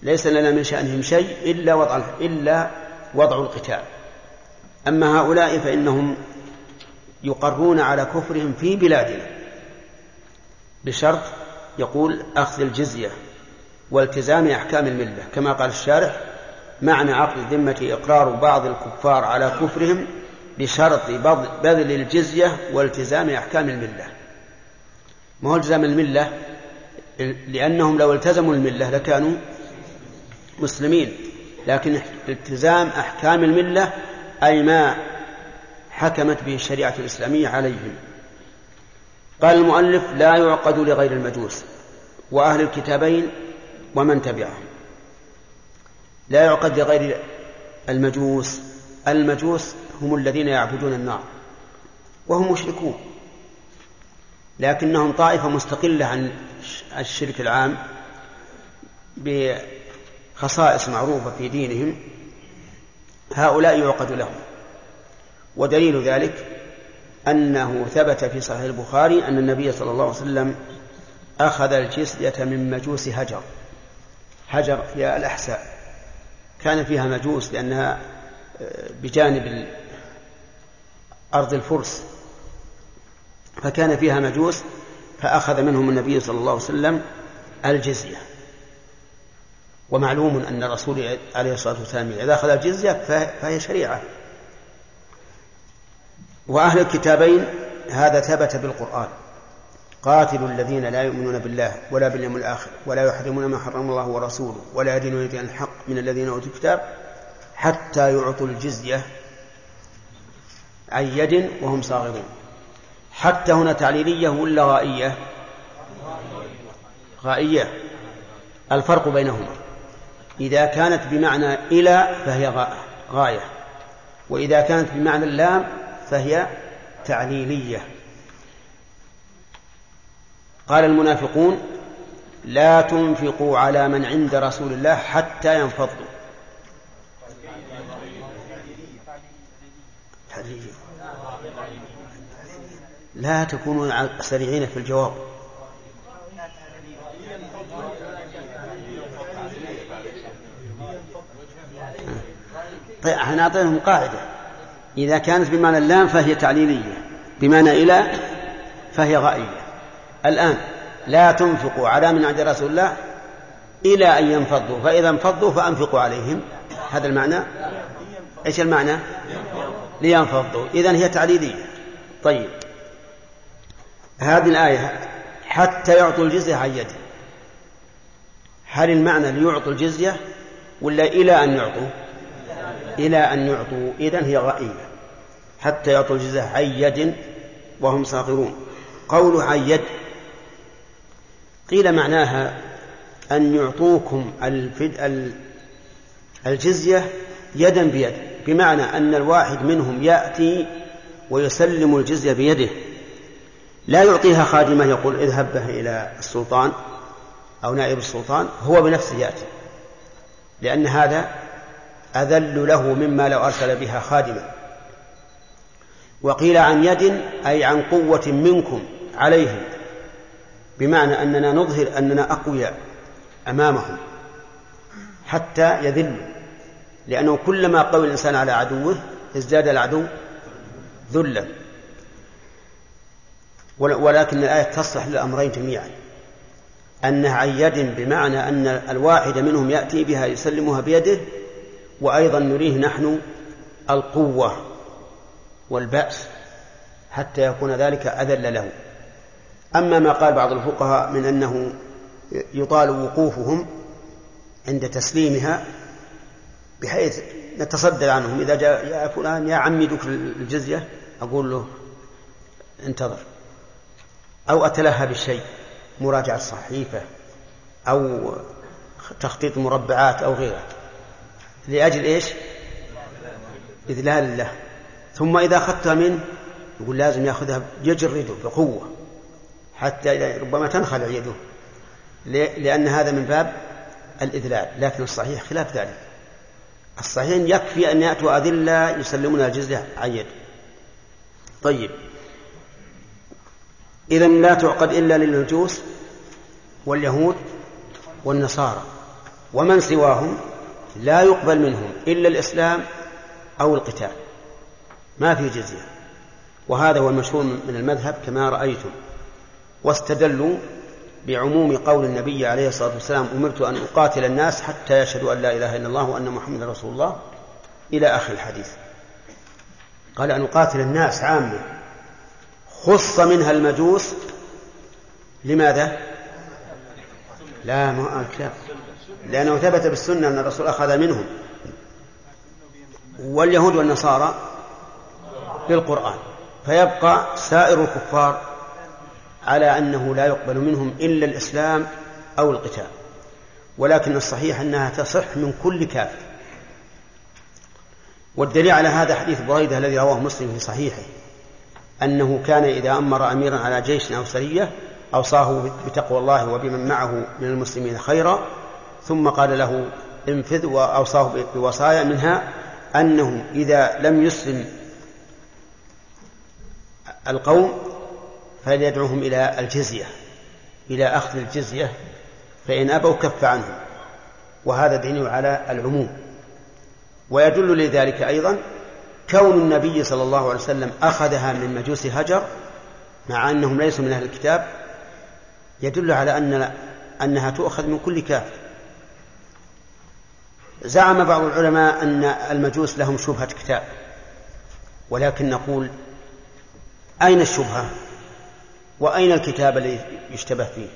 ليس لنا من شأنهم شيء إلا وضع إلا وضع القتال. أما هؤلاء فإنهم يقرون على كفرهم في بلادنا بشرط يقول أخذ الجزية والتزام أحكام الملة كما قال الشارح معنى عقد الذمة إقرار بعض الكفار على كفرهم بشرط بذل الجزية والتزام أحكام الملة. ما هو التزام الملة؟ لأنهم لو التزموا الملة لكانوا مسلمين لكن التزام أحكام الملة أي ما حكمت به الشريعة الإسلامية عليهم. قال المؤلف لا يعقد لغير المجوس وأهل الكتابين ومن تبعهم. لا يعقد لغير المجوس. المجوس هم الذين يعبدون النار وهم مشركون لكنهم طائفة مستقلة عن الشرك العام بخصائص معروفة في دينهم. هؤلاء يعقد لهم ودليل ذلك أنه ثبت في صحيح البخاري أن النبي صلى الله عليه وسلم أخذ الجزية من مجوس هجر. هجر هي الأحساء. كان فيها مجوس لأنها آه، بجانب أرض الفرس. فكان فيها مجوس فأخذ منهم النبي صلى الله عليه وسلم الجزية. ومعلوم أن الرسول عليه الصلاة والسلام إذا أخذ الجزية فهي شريعة. وأهل الكتابين هذا ثبت بالقرآن. قاتلوا الذين لا يؤمنون بالله ولا باليوم الآخر ولا يحرمون ما حرم الله ورسوله ولا يدينون دين الحق من الذين أوتوا الكتاب حتى يعطوا الجزية عن يد وهم صاغرون. حتى هنا تعليلية ولا غائية؟ غائية. الفرق بينهما. إذا كانت بمعنى إلى فهي غاية. وإذا كانت بمعنى اللام فهي تعليلية. قال المنافقون لا تنفقوا على من عند رسول الله حتى ينفضوا. لا تكونوا سريعين في الجواب. طيب إحنا أعطيناهم قاعدة. إذا كانت بمعنى اللام فهي تعليلية بمعنى إلى فهي غائية. الآن لا تنفقوا على من عند رسول الله إلى أن ينفضوا فإذا انفضوا فأنفقوا عليهم. هذا المعنى؟ إيش المعنى؟ لينفضوا. اذا هي تعليلية. طيب. هذه الآية حتى يعطوا الجزية عن يده هل المعنى ليعطوا الجزية ولا إلى أن يعطوا؟ إلى أن يعطوا إذن هي غائية حتى يعطوا الجزية عن يد وهم صاغرون. قوله عن يد قيل معناها أن يعطوكم الجزية يدا بيد بمعنى أن الواحد منهم يأتي ويسلم الجزية بيده. لا يعطيها خادمة يقول اذهب به إلى السلطان أو نائب السلطان هو بنفسه يأتي لأن هذا أذل له مما لو أرسل بها خادما. وقيل عن يد أي عن قوة منكم عليهم بمعنى أننا نظهر أننا أقوياء أمامهم حتى يذلوا. لأنه كلما قوي الإنسان على عدوه ازداد العدو ذلا. ولكن الآية تصلح للأمرين جميعا. أنها عن يد بمعنى أن الواحد منهم يأتي بها يسلمها بيده وأيضا نريه نحن القوة والبأس حتى يكون ذلك أذل له. أما ما قال بعض الفقهاء من أنه يطال وقوفهم عند تسليمها بحيث نتصدر عنهم. إذا جاء يا فلان يا عمي ذكر الجزية أقول له انتظر. أو أتلهى بالشيء مراجعة صحيفة أو تخطيط مربعات أو غيرها. لأجل إيش؟ إذلال الله ثم إذا أخذتها منه يقول لازم يأخذها يجرده بقوة. حتى ربما تنخلع يده. لأن هذا من باب الإذلال. لكن الصحيح خلاف ذلك. الصحيح يكفي أن يأتوا أذلة يسلمون الجزية عن طيب. إذا لا تعقد إلا للمجوس واليهود والنصارى. ومن سواهم؟ لا يقبل منهم إلا الإسلام أو القتال. ما في جزية. وهذا هو المشهور من المذهب كما رأيتم. واستدلوا بعموم قول النبي عليه الصلاة والسلام أمرت أن أقاتل الناس حتى يشهدوا أن لا إله إلا الله وأن محمدا رسول الله. إلى آخر الحديث. قال أن أقاتل الناس عامة خص منها المجوس. لماذا؟ لا ما الكتاب لأنه ثبت بالسنة أن الرسول أخذ منهم. واليهود والنصارى بالقرآن فيبقى سائر الكفار على أنه لا يقبل منهم إلا الإسلام أو القتال. ولكن الصحيح أنها تصح من كل كافر. والدليل على هذا حديث بريدة الذي رواه مسلم في صحيحه أنه كان إذا أمر أميرا على جيش أو سرية أوصاه بتقوى الله وبمن معه من المسلمين خيرا ثم قال له انفذ وأوصاه بوصايا منها أنه إذا لم يسلم القوم فليدعوهم إلى الجزية إلى أخذ الجزية فإن أبوا كف عنهم. وهذا دليل على العموم. ويدل لذلك أيضا كون النبي صلى الله عليه وسلم أخذها من مجوس هجر مع أنهم ليسوا من أهل الكتاب يدل على أن أنها تؤخذ من كل كافر. زعم بعض العلماء أن المجوس لهم شبهة كتاب ولكن نقول أين الشبهة؟ وأين الكتاب الذي يشتبه فيه؟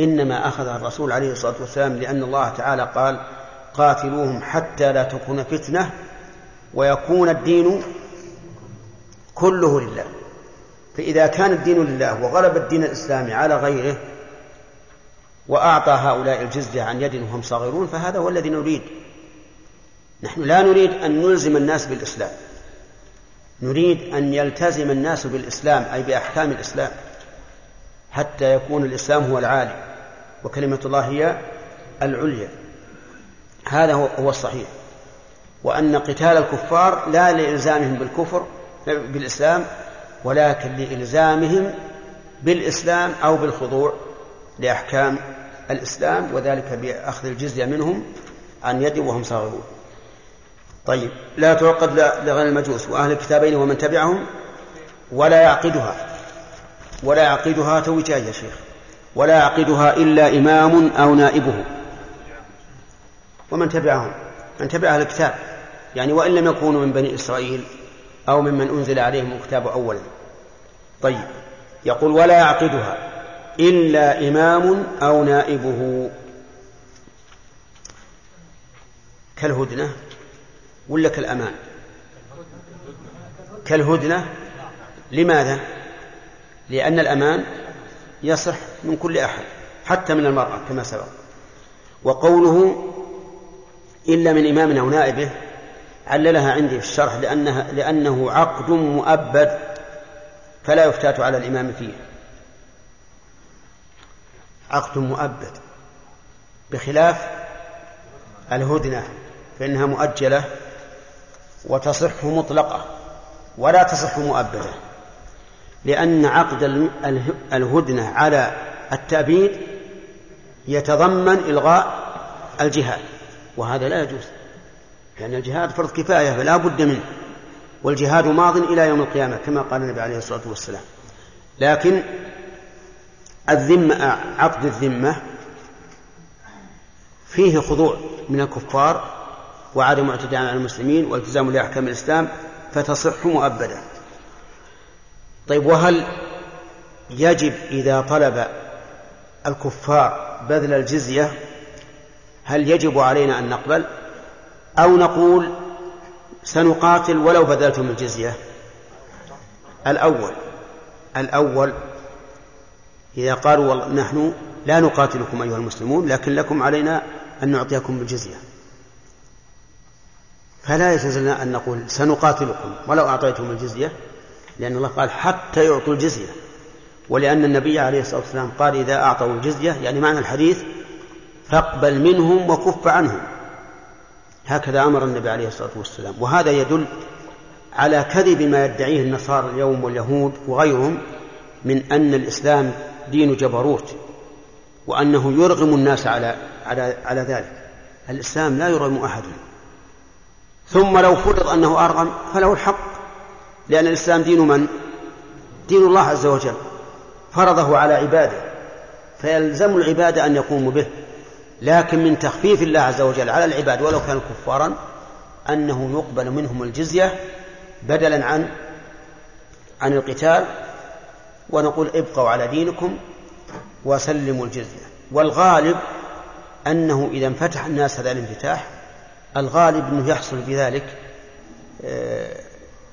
إنما أخذها الرسول عليه الصلاة والسلام لأن الله تعالى قال قاتلوهم حتى لا تكون فتنة ويكون الدين كله لله. فإذا كان الدين لله وغلب الدين الإسلامي على غيره وأعطى هؤلاء الجزية عن يد وهم صاغرون فهذا هو الذي نريد. نحن لا نريد أن نلزم الناس بالإسلام. نريد أن يلتزم الناس بالإسلام أي بأحكام الإسلام حتى يكون الإسلام هو العالي وكلمة الله هي العليا. هذا هو الصحيح. وأن قتال الكفار لا لإلزامهم بالكفر بالإسلام ولكن لإلزامهم بالإسلام أو بالخضوع لأحكام الإسلام وذلك بأخذ الجزية منهم عن يد وهم صاغرون. طيب لا تعقد لغير المجوس وأهل الكتابين ومن تبعهم ولا يعقدها. ولا يعقدها توي يا شيخ. ولا يعقدها إلا إمام أو نائبه. ومن تبعهم؟ من تبع أهل الكتاب. يعني وإن لم يكونوا من بني إسرائيل أو ممن أنزل عليهم الكتاب أولا. طيب يقول ولا يعقدها. إلا إمام أو نائبه. كالهدنة ولا كالأمان؟ كالهدنة. لماذا؟ لأن الأمان يصح من كل أحد حتى من المرأة كما سبق. وقوله إلا من إمام أو نائبه عللها عندي في الشرح لأنها لأنه عقد مؤبد فلا يفتات على الإمام فيه. عقد مؤبد بخلاف الهدنة فإنها مؤجلة وتصح مطلقة ولا تصح مؤبدة لأن عقد الهدنة على التأبيد يتضمن إلغاء الجهاد وهذا لا يجوز لأن الجهاد فرض كفاية فلا بد منه والجهاد ماض إلى يوم القيامة كما قال النبي عليه الصلاة والسلام لكن الذمة عقد الذمة فيه خضوع من الكفار وعدم اعتداء على المسلمين والتزام لأحكام الإسلام فتصح مؤبدا طيب وهل يجب إذا طلب الكفار بذل الجزية هل يجب علينا أن نقبل؟ أو نقول سنقاتل ولو بذلتم الجزية؟ الأول الأول إذا قالوا نحن لا نقاتلكم أيها المسلمون لكن لكم علينا أن نعطيكم بالجزية فلا يجوز لنا أن نقول سنقاتلكم ولو أعطيتم الجزية لأن الله قال حتى يعطوا الجزية. ولأن النبي عليه الصلاة والسلام قال إذا أعطوا الجزية يعني معنى الحديث فاقبل منهم وكف عنهم. هكذا أمر النبي عليه الصلاة والسلام. وهذا يدل على كذب ما يدعيه النصارى اليوم واليهود وغيرهم من أن الإسلام دين جبروت وأنه يرغم الناس على على على ذلك. الإسلام لا يرغم أحدا ثم لو فرض أنه أرغم فله الحق. لأن الإسلام دين من؟ دين الله عز وجل. فرضه على عباده. فيلزم العباد أن يقوموا به. لكن من تخفيف الله عز وجل على العباد ولو كانوا كفارا أنه يقبل منهم الجزية بدلا عن عن القتال ونقول ابقوا على دينكم وسلموا الجزية. والغالب أنه إذا انفتح الناس هذا الانفتاح الغالب أنه يحصل بذلك آه،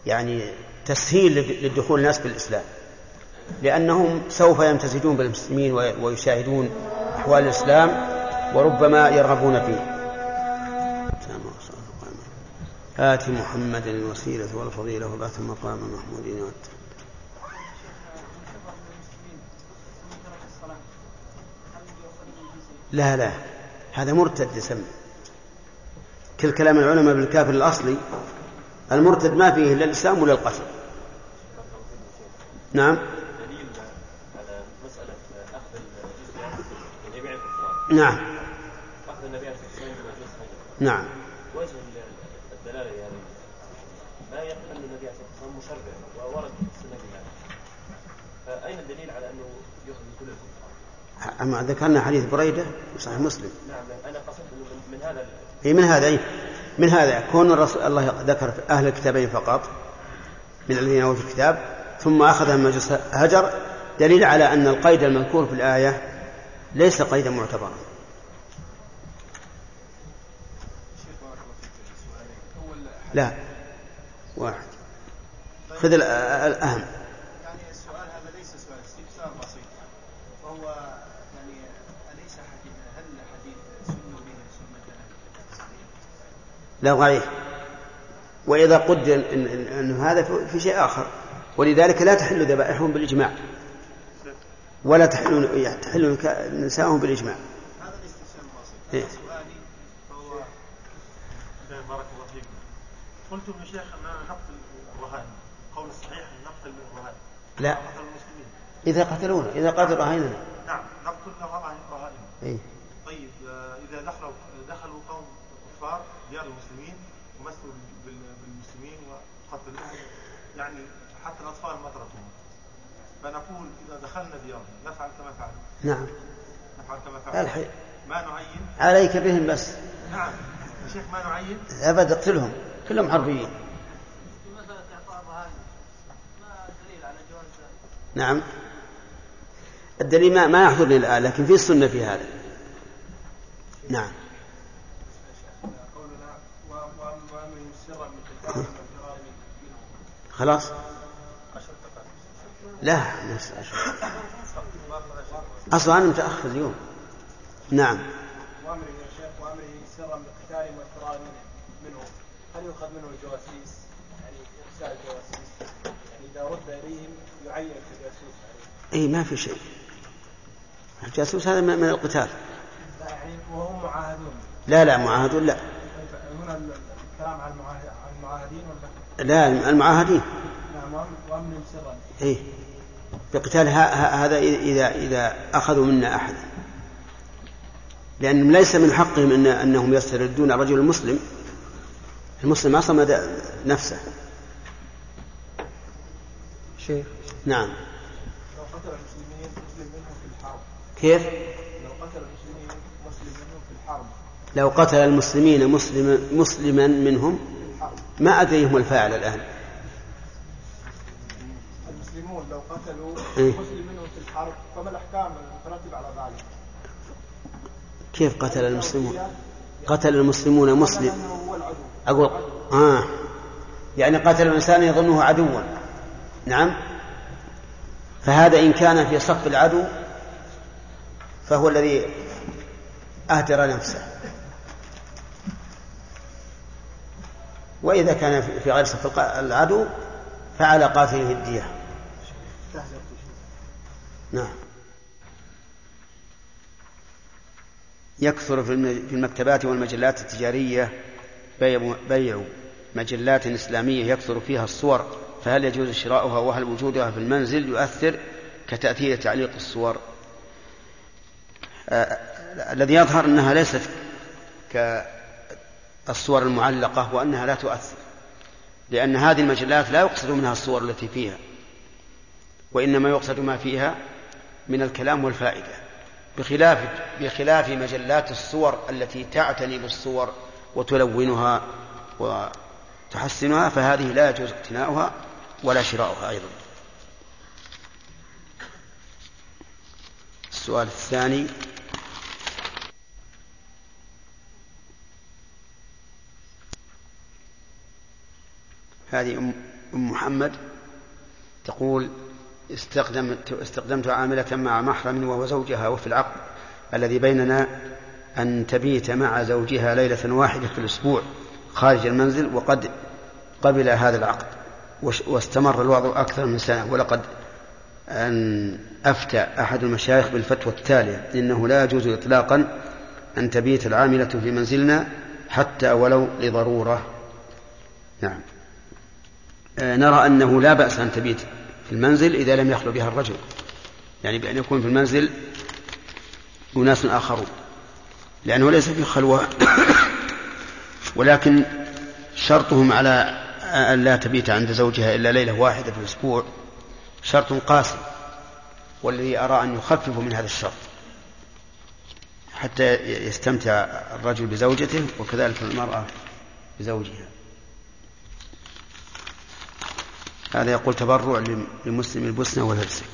يعني تسهيل للدخول الناس بالإسلام. لأنهم سوف يمتزجون بالمسلمين ويشاهدون أحوال الإسلام وربما يرغبون فيه. آت محمد الوسيلة والفضيلة وبعث مقام محمود والتقوى لا لا هذا مرتد يسمى. كل كلام العلماء بالكافر الأصلي المرتد ما فيه إلا الإسلام ولا القتل. نعم. نعم. نعم وجه الدلالة يعني ما يقبل أن النبي عليه الصلاة والسلام مشرع وورد في السنة فأين الدليل على أنه يأخذ كل الكفار؟ أما ذكرنا حديث بريدة في صحيح مسلم. نعم أنا قصدت من هذا اي من هذا اي من هذا كون الرسول الله ذكر أهل الكتابين فقط من الذين أوتوا الكتاب ثم أخذ مجلس هجر دليل على أن القيد المذكور في الآية ليس قيدا معتبرا. لا. واحد. خذ الأهم يعني السؤال هذا ليس سؤال استفسار بسيط وهو يعني أليس حديث هل حديث سنوا به سنة لا ضعيف. وإذا قدر أن هذا في شيء آخر. ولذلك لا تحل ذبائحهم بالإجماع. ولا تحل تحل نساءهم بالإجماع. هذا إيه؟ فهو بارك الله فيكم قلتم يا شيخ أننا نقتل الرهائن. قول الصحيح أن نقتل الرهائن. لا. إذا قتلونا. إذا قتلوا رهائننا نعم. نقتل رهائن. إيه؟ طيب آه، إذا دخلوا قوم كفار ديار المسلمين ومسوا بالمسلمين وقتلوهم يعني حتى الأطفال ما تركوهم فنقول إذا دخلنا ديارهم نفعل كما فعلوا نعم. نفعل كما فعلوا الحي... ما نعين؟ عليك بهم بس. نعم. يا شيخ ما نعين؟ أبد اقتلهم. كلهم حربيين. نعم. الدليل ما, ما يحضرني الآن لكن في السنة في هذا. نعم. خلاص؟ لا أصلا أنا متأخر اليوم. نعم. وأمره يا شيخ وأمره سرا بقتال وافتراء منه. هل يؤخذ منه الجواسيس؟ يعني إرسال الجواسيس. يعني إذا رد إليهم يعين الجاسوس أي ما في شيء. الجاسوس هذا من القتال. لا يعني وهم معاهدون. لا لا معاهدون لا. هنا الكلام عن المعاهدين ولا؟ لا المعاهدين. نعم وأمن سرا. إيه. بقتال هذا إذا إذا أخذوا منا أحدا لأن ليس من حقهم إن أنهم يستردون الرجل المسلم. المسلم ما صمد نفسه. شيخ. نعم. لو قتل المسلمين مسلم منهم في الحرب. كيف؟ لو قتل المسلمين مسلم منهم في الحرب. لو قتل المسلمين مسلما مسلما منهم؟ ما أدري هم الفاعل الآن. قتلوا إيه. مسلم منهم في الحرب فما الأحكام المترتبة على ذلك؟ كيف قتل المسلمون؟ قتل المسلمون مسلم. أقول آه. يعني قتل الإنسان يظنه عدوا. نعم. فهذا إن كان في صف العدو فهو الذي أهدر نفسه. وإذا كان في غير صف العدو فعلى قاتله الدية. نعم. يكثر في المكتبات والمجلات التجارية بيع, مجلات إسلامية يكثر فيها الصور فهل يجوز شراؤها وهل وجودها في المنزل يؤثر كتأثير تعليق الصور؟ آه الذي يظهر أنها ليست كالصور المعلقة وأنها لا تؤثر لأن هذه المجلات لا يقصد منها الصور التي فيها وإنما يقصد ما فيها من الكلام والفائدة بخلاف بخلاف مجلات الصور التي تعتني بالصور وتلونها وتحسنها فهذه لا يجوز اقتناؤها ولا شراؤها أيضا. السؤال الثاني. هذه أم, محمد تقول استخدمت استخدمت عاملة مع محرم وهو زوجها وفي العقد الذي بيننا أن تبيت مع زوجها ليلة واحدة في الأسبوع خارج المنزل وقد قبل هذا العقد واستمر الوضع أكثر من سنة. ولقد أن أفتى أحد المشايخ بالفتوى التالية إنه لا يجوز إطلاقا أن تبيت العاملة في منزلنا حتى ولو لضرورة. نعم. آه، نرى أنه لا بأس أن تبيت. في المنزل إذا لم يخلو بها الرجل. يعني بأن يكون في المنزل أناس آخرون. لأنه ليس في خلوة. ولكن شرطهم على أن لا تبيت عند زوجها إلا ليلة واحدة في الأسبوع شرط قاسي والذي أرى أن يخفف من هذا الشرط. حتى يستمتع الرجل بزوجته وكذلك المرأة بزوجها. هذا يقول تبرع لمسلم البوسنة والهرسك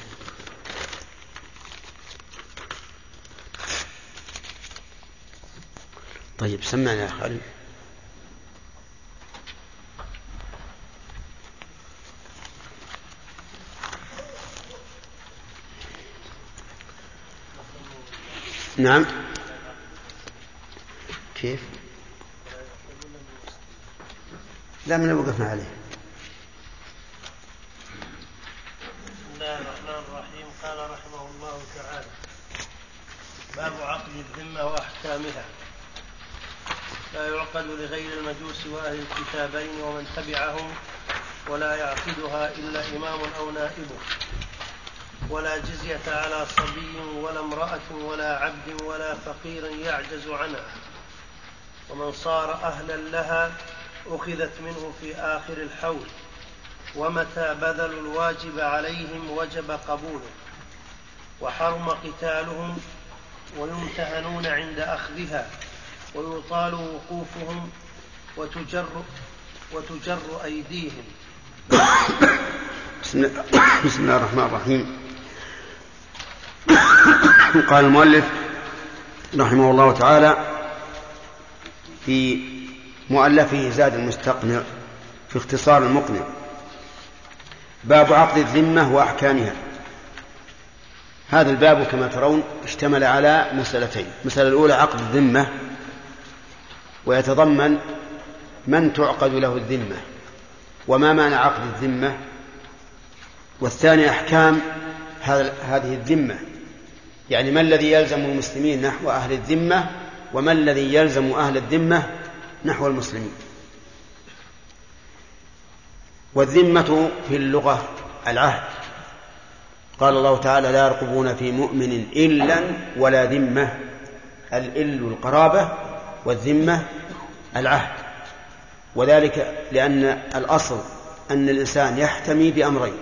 طيب سمعنا يا خالد. نعم. كيف؟ لا من وقفنا عليه بسم الله الرحمن الرحيم قال رحمه الله تعالى باب عقد الذمة وأحكامها. لا يعقد لغير المجوس وأهل الكتابين ومن تبعهم ولا يعقدها إلا إمام أو نائبه ولا جزية على صبي ولا امرأة ولا عبد ولا فقير يعجز عنها. ومن صار أهلا لها أخذت منه في آخر الحول. ومتى بذلوا الواجب عليهم وجب قبوله. وحرم قتالهم ويمتهنون عند أخذها ويطال وقوفهم وتجر وتجر أيديهم. بسم الله, الرحمن الرحيم. قال المؤلف رحمه الله تعالى في مؤلفه زاد المستقنع في اختصار المقنع باب عقد الذمة وأحكامها. هذا الباب كما ترون اشتمل على مسألتين. المسألة الأولى عقد الذمة ويتضمن من تعقد له الذمة وما معنى عقد الذمة. والثاني أحكام هذه الذمة يعني ما الذي يلزم المسلمين نحو أهل الذمة وما الذي يلزم أهل الذمة نحو المسلمين. والذمة في اللغة العهد. قال الله تعالى لا يرقبون في مؤمن إلا ولا ذمة الإل القرابة والذمة العهد. وذلك لأن الأصل أن الإنسان يحتمي بأمرين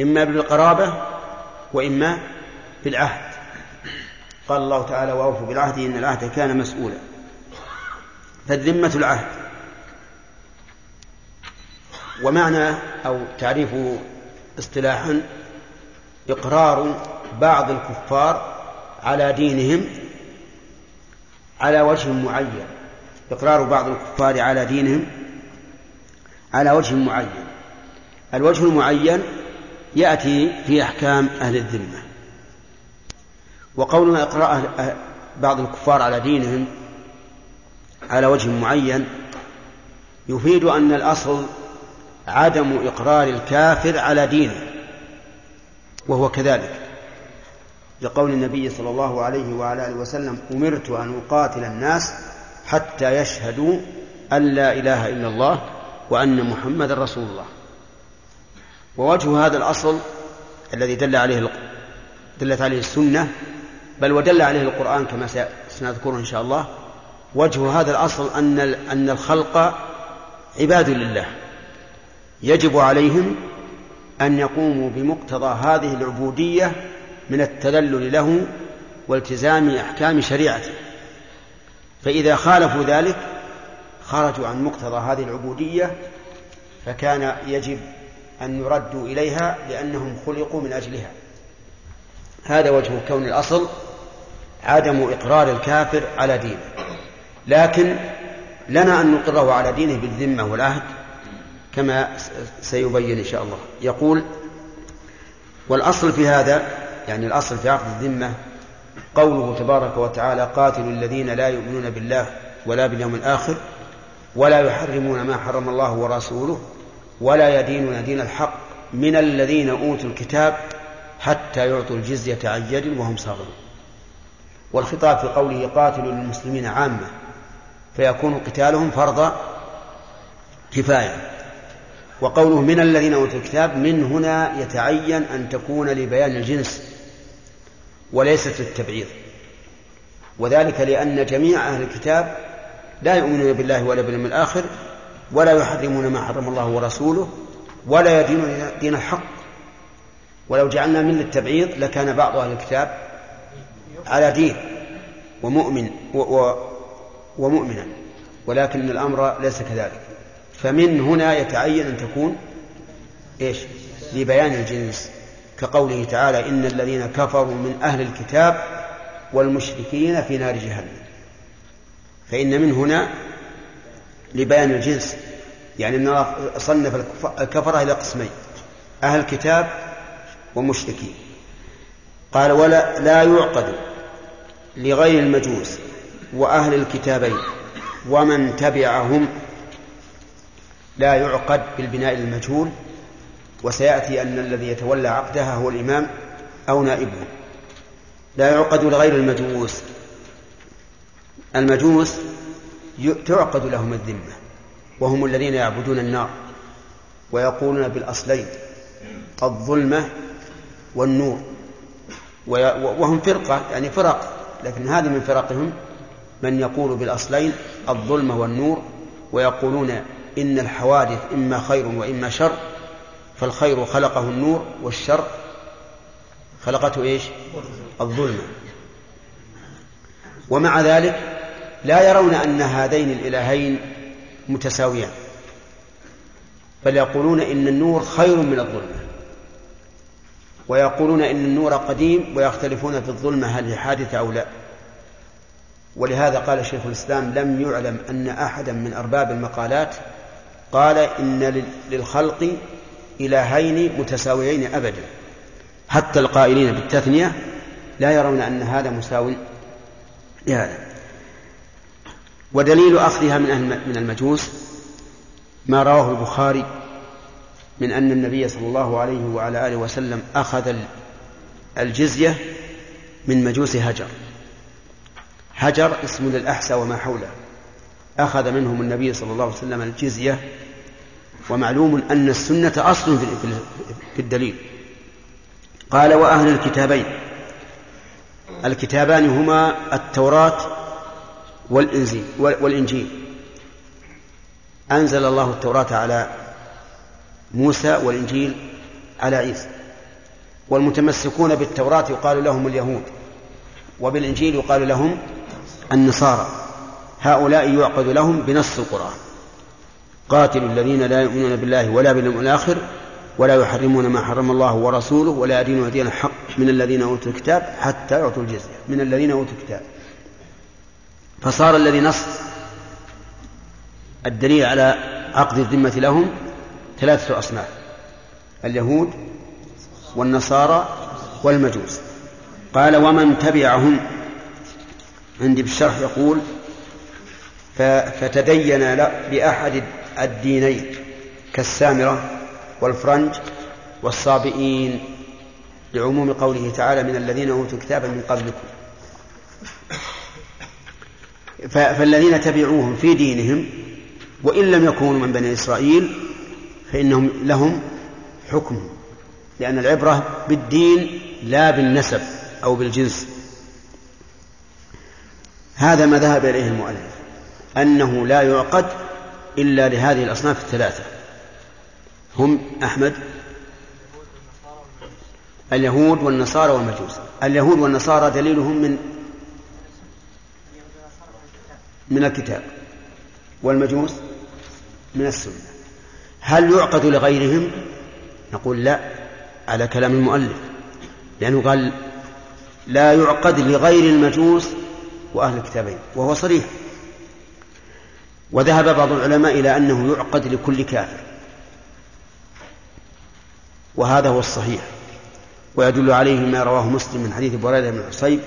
إما بالقرابة وإما بالعهد. قال الله تعالى وأوفوا بالعهد إن العهد كان مسؤولا. فالذمة العهد. ومعنى أو تعريف اصطلاحا إقرار بعض الكفار على دينهم على وجه معين. إقرار بعض الكفار على دينهم على وجه معين. الوجه المعين يأتي في أحكام أهل الذمة. وقولنا إقرار بعض الكفار على دينهم على وجه معين يفيد أن الأصل عدم إقرار الكافر على دينه. وهو كذلك. لقول النبي صلى الله عليه وعلى آله وسلم أمرت أن أقاتل الناس حتى يشهدوا أن لا إله إلا الله وأن محمد رسول الله. ووجه هذا الأصل الذي دل عليه دلت عليه السنة بل ودل عليه القرآن كما سنذكره إن شاء الله. وجه هذا الأصل أن أن الخلق عباد لله. يجب عليهم أن يقوموا بمقتضى هذه العبودية من التذلل له والتزام أحكام شريعته. فإذا خالفوا ذلك خرجوا عن مقتضى هذه العبودية فكان يجب أن يردوا إليها لأنهم خلقوا من أجلها. هذا وجه كون الأصل عدم إقرار الكافر على دينه. لكن لنا أن نقره على دينه بالذمة والعهد كما سيبين إن شاء الله. يقول والأصل في هذا يعني الأصل في عقد الذمة قوله تبارك وتعالى قاتلوا الذين لا يؤمنون بالله ولا باليوم الآخر ولا يحرمون ما حرم الله ورسوله ولا يدينون دين الحق من الذين أوتوا الكتاب حتى يعطوا الجزية عن يد وهم صاغرون. والخطاب في قوله قاتلوا المسلمين عامة فيكون قتالهم فرض كفاية. وقوله من الذين أوتوا الكتاب من هنا يتعين أن تكون لبيان الجنس وليست للتبعيض. وذلك لأن جميع أهل الكتاب لا يؤمنون بالله ولا باليوم الآخر ولا يحرمون ما حرم الله ورسوله ولا يدينون دين الحق. ولو جعلنا من للتبعيض لكان بعض أهل الكتاب على دين ومؤمن ومؤمنا ولكن الأمر ليس كذلك. فمن هنا يتعين أن تكون إيش؟ لبيان الجنس. كقوله تعالى إن الذين كفروا من أهل الكتاب والمشركين في نار جهنم. فإن من هنا لبيان الجنس. يعني أن صنف الكفرة إلى قسمين أهل كتاب ومشركين. قال ولا لا يعقد لغير المجوس وأهل الكتابين ومن تبعهم لا يعقد بالبناء المجهول وسيأتي أن الذي يتولى عقدها هو الإمام أو نائبه. لا يعقد لغير المجوس. المجوس تعقد لهم الذمة وهم الذين يعبدون النار ويقولون بالأصلين الظلمة والنور وهم فرقة يعني فرق لكن هذه من فرقهم من يقول بالأصلين الظلمة والنور ويقولون إن الحوادث إما خير وإما شر فالخير خلقه النور والشر خلقته إيش؟ الظلمة. ومع ذلك لا يرون أن هذين الإلهين متساويان بل يقولون إن النور خير من الظلمة ويقولون إن النور قديم ويختلفون في الظلمة هل حادثة أو لا. ولهذا قال شيخ الإسلام لم يعلم أن أحدا من أرباب المقالات قال إن للخلق إلهين متساويين أبدا. حتى القائلين بالتثنية لا يرون أن هذا مساو لهذا. ودليل أخذها من من المجوس ما رواه البخاري من أن النبي صلى الله عليه وعلى آله وسلم أخذ الجزية من مجوس هجر. هجر اسم للأحسى وما حوله. أخذ منهم النبي صلى الله عليه وسلم الجزية ومعلوم أن السنة أصل في الدليل. قال وأهل الكتابين. الكتابان هما التوراة والإنزيل والإنجيل. أنزل الله التوراة على موسى والإنجيل على عيسى. والمتمسكون بالتوراة يقال لهم اليهود وبالإنجيل يقال لهم النصارى. هؤلاء يعقد لهم بنص القرآن. قاتلوا الذين لا يؤمنون بالله ولا باليوم الآخر ولا يحرمون ما حرم الله ورسوله ولا يدينون دين الحق من الذين أوتوا الكتاب حتى يعطوا الجزية. من الذين أوتوا الكتاب. فصار الذي نص الدليل على عقد الذمة لهم ثلاثة أصناف. اليهود والنصارى والمجوس. قال ومن تبعهم عندي بالشرح يقول فتدين بأحد الدينين كالسامرة والفرنج والصابئين لعموم قوله تعالى من الذين أوتوا الكتاب من قبلكم. فالذين تبعوهم في دينهم وإن لم يكونوا من بني إسرائيل فإنهم لهم حكم لأن العبرة بالدين لا بالنسب أو بالجنس. هذا ما ذهب إليه المؤلف. أنه لا يعقد إلا لهذه الأصناف الثلاثة. هم أحمد اليهود والنصارى والمجوس. اليهود والنصارى دليلهم من من الكتاب والمجوس من السنة. هل يعقد لغيرهم؟ نقول لا على كلام المؤلف لأنه قال لا يعقد لغير المجوس وأهل الكتابين وهو صريح. وذهب بعض العلماء إلى أنه يعقد لكل كافر. وهذا هو الصحيح. ويدل عليه ما رواه مسلم من حديث بريدة بن حصيب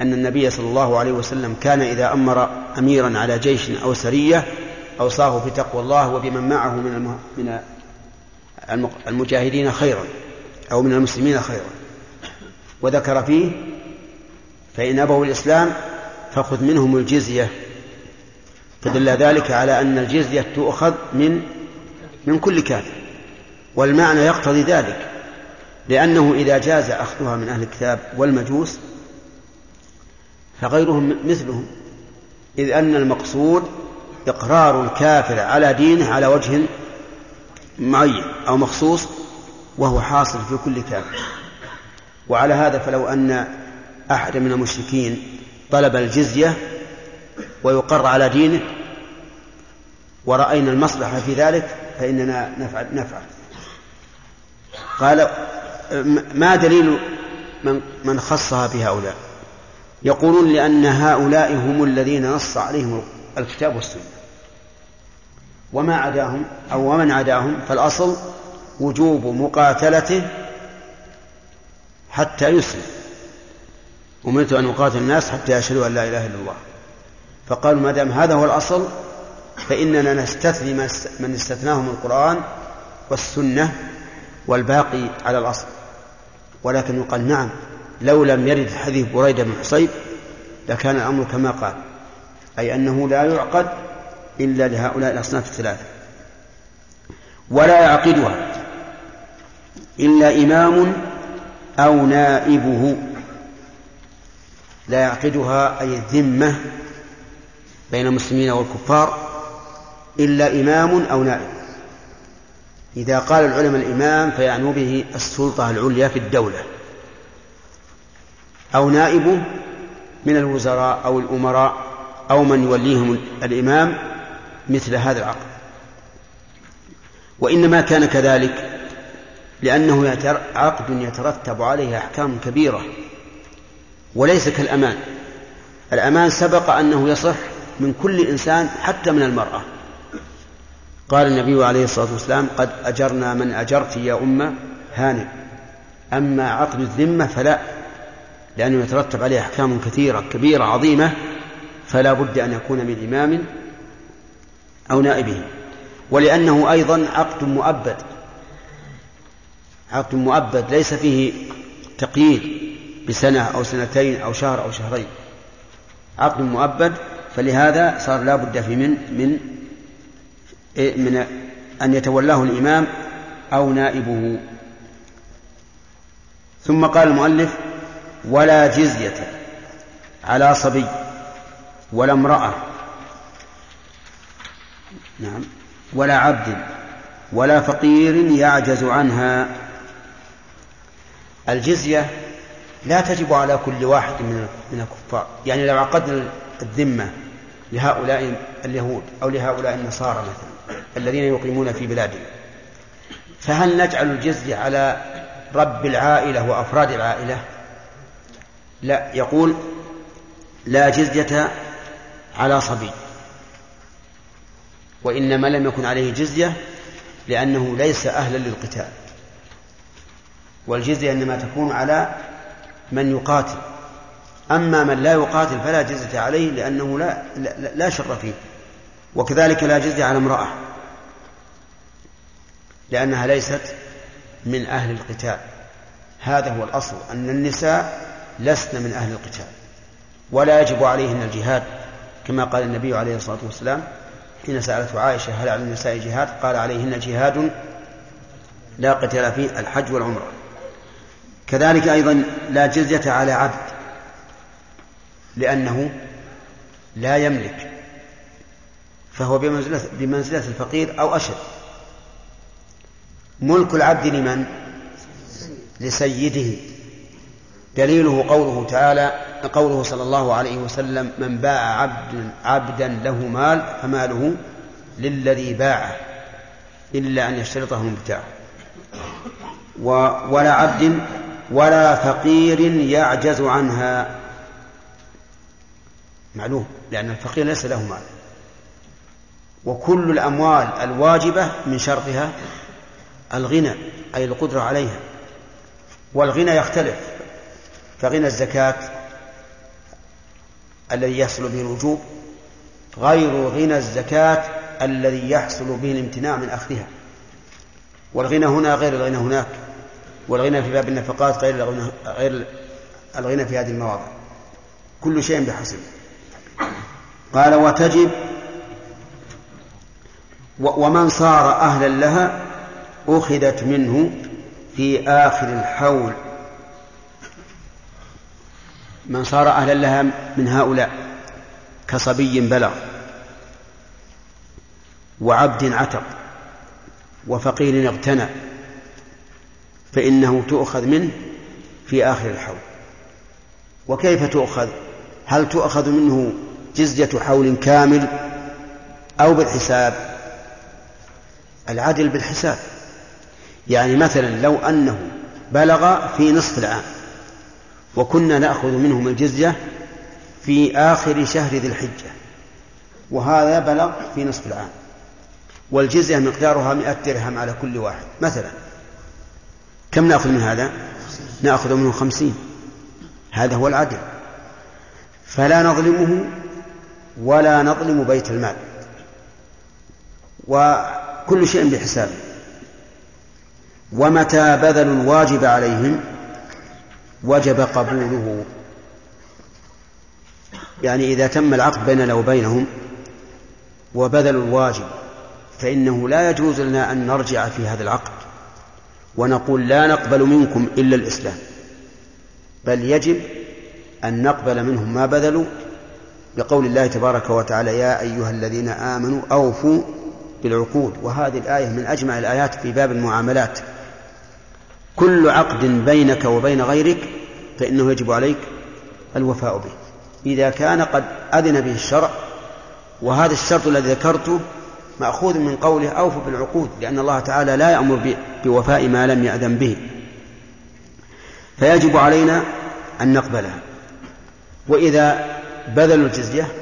أن النبي صلى الله عليه وسلم كان إذا أمر أميرا على جيش أو سرية أوصاه بتقوى الله وبمن معه من من المجاهدين خيرا أو من المسلمين خيرا. وذكر فيه فإن أبوا الإسلام فخذ منهم الجزية فدل ذلك على أن الجزية تؤخذ من من كل كافر والمعنى يقتضي ذلك لأنه إذا جاز أخذها من أهل الكتاب والمجوس فغيرهم مثلهم إذ أن المقصود إقرار الكافر على دينه على وجه معين أو مخصوص وهو حاصل في كل كافر. وعلى هذا فلو أن أحد من المشركين طلب الجزية ويقر على دينه. ورأينا المصلحة في ذلك فإننا نفعل نفعل. قال ما دليل من من خصها بهؤلاء؟ يقولون لأن هؤلاء هم الذين نص عليهم الكتاب والسنة. وما عداهم أو ومن عداهم فالأصل وجوب مقاتلته حتى يسلم. أمرت أن أقاتل الناس حتى يشهدوا أن لا إله إلا الله. فقالوا ما دام هذا هو الأصل فإننا نستثني من استثناه من القرآن والسنة والباقي على الأصل. ولكن يقال نعم لو لم يرد حديث بريدة بن حصيب لكان الأمر كما قال أي أنه لا يعقد إلا لهؤلاء الأصناف الثلاثة. ولا يعقدها إلا إمام أو نائبه. لا يعقدها أي الذمة بين المسلمين والكفار إلا إمام أو نائب. إذا قال العلماء الإمام فيعنوا به السلطة العليا في الدولة. أو نائبه من الوزراء أو الأمراء أو من يوليهم الإمام مثل هذا العقد وإنما كان كذلك لأنه عقد يترتب عليه أحكام كبيرة وليس كالأمان. الأمان سبق أنه يصح من كل إنسان حتى من المرأة. قال النبي عليه الصلاة والسلام قد أجرنا من أجرت يا أمة هانئ. أما عقد الذمة فلا لأنه يترتب عليه أحكام كثيرة كبيرة عظيمة فلا بد أن يكون من إمام أو نائبه. ولأنه أيضا عقد مؤبد. عقد مؤبد ليس فيه تقييد بسنة أو سنتين أو شهر أو شهرين. عقد مؤبد فلهذا صار لا بد في من من من أن يتولاه الإمام أو نائبه. ثم قال المؤلف ولا جزية على صبي ولا امرأة. نعم. ولا عبد ولا فقير يعجز عنها. الجزية لا تجب على كل واحد من من الكفار. يعني لو عقدنا الذمة لهؤلاء اليهود أو لهؤلاء النصارى مثلا الذين يقيمون في بلادهم. فهل نجعل الجزية على رب العائلة وأفراد العائلة؟ لا يقول لا جزية على صبي. وإنما لم يكن عليه جزية لأنه ليس أهلا للقتال. والجزية إنما تكون على من يقاتل. أما من لا يقاتل فلا جزية عليه لأنه لا, لا, لا شر فيه. وكذلك لا جزية على امرأة. لأنها ليست من أهل القتال. هذا هو الأصل أن النساء لسن من أهل القتال. ولا يجب عليهن الجهاد كما قال النبي عليه الصلاة والسلام حين سألته عائشة هل على النساء جهاد؟ قال عليهن جهاد لا قتال فيه الحج والعمرة. كذلك أيضا لا جزية على عبد. لأنه لا يملك فهو بمنزلة, بمنزلة الفقير أو أشد. ملك العبد لمن؟ لسيده. دليله قوله تعالى قوله صلى الله عليه وسلم من باع عبد عبدا له مال فماله للذي باعه إلا أن يشترطه المبتاع ولا عبد ولا فقير يعجز عنها. معلوم لأن الفقير ليس له مال. وكل الأموال الواجبة من شرطها الغنى أي القدرة عليها. والغنى يختلف فغنى الزكاة الذي يحصل به الوجوب غير غنى الزكاة الذي يحصل به الامتناع من أخذها. والغنى هنا غير الغنى هناك والغنى في باب النفقات غير الغنى, غير الغنى في هذه المواضع. كل شيء بحسب قال وتجب ومن صار أهلا لها أخذت منه في آخر الحول. من صار أهلا لها من هؤلاء كصبي بلغ وعبد عتق وفقير اغتنى فإنه تؤخذ منه في آخر الحول. وكيف تؤخذ؟ هل تؤخذ منه جزية حول كامل أو بالحساب. العدل بالحساب. يعني مثلا لو أنه بلغ في نصف العام وكنا نأخذ منهم الجزية في آخر شهر ذي الحجة وهذا بلغ في نصف العام والجزية مقدارها مئة درهم على كل واحد مثلا. كم نأخذ من هذا؟ نأخذ منه خمسين. هذا هو العدل. فلا نظلمه ولا نظلم بيت المال. وكل شيء بحساب. ومتى بذلوا الواجب عليهم وجب قبوله. يعني إذا تم العقد بيننا وبينهم وبذلوا الواجب فإنه لا يجوز لنا أن نرجع في هذا العقد ونقول لا نقبل منكم إلا الإسلام. بل يجب أن نقبل منهم ما بذلوا بقول الله تبارك وتعالى يا أيها الذين آمنوا أوفوا بالعقود. وهذه الآية من أجمع الآيات في باب المعاملات. كل عقد بينك وبين غيرك فإنه يجب عليك الوفاء به. إذا كان قد أذن به الشرع وهذا الشرط الذي ذكرته مأخوذ من قوله أوفوا بالعقود لأن الله تعالى لا يأمر بوفاء ما لم يأذن به. فيجب علينا أن نقبلها. وإذا بذلوا الجزية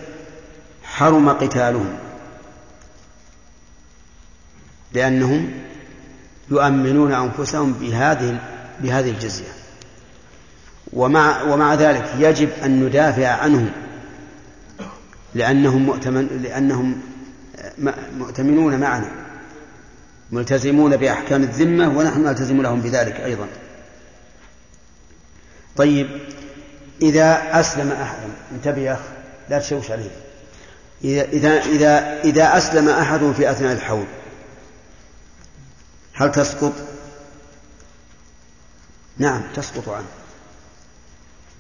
حرم قتالهم لأنهم يؤمنون أنفسهم بهذه بهذه الجزية. ومع ومع ذلك يجب أن ندافع عنهم لأنهم مؤتمن لأنهم مؤتمنون معنا ملتزمون بأحكام الذمة ونحن نلتزم لهم بذلك أيضا. طيب إذا أسلم أحد انتبه يا أخ لا تشوش عليه. إذا إذا إذا إذا أسلم أحد في أثناء الحول هل تسقط؟ نعم تسقط عنه.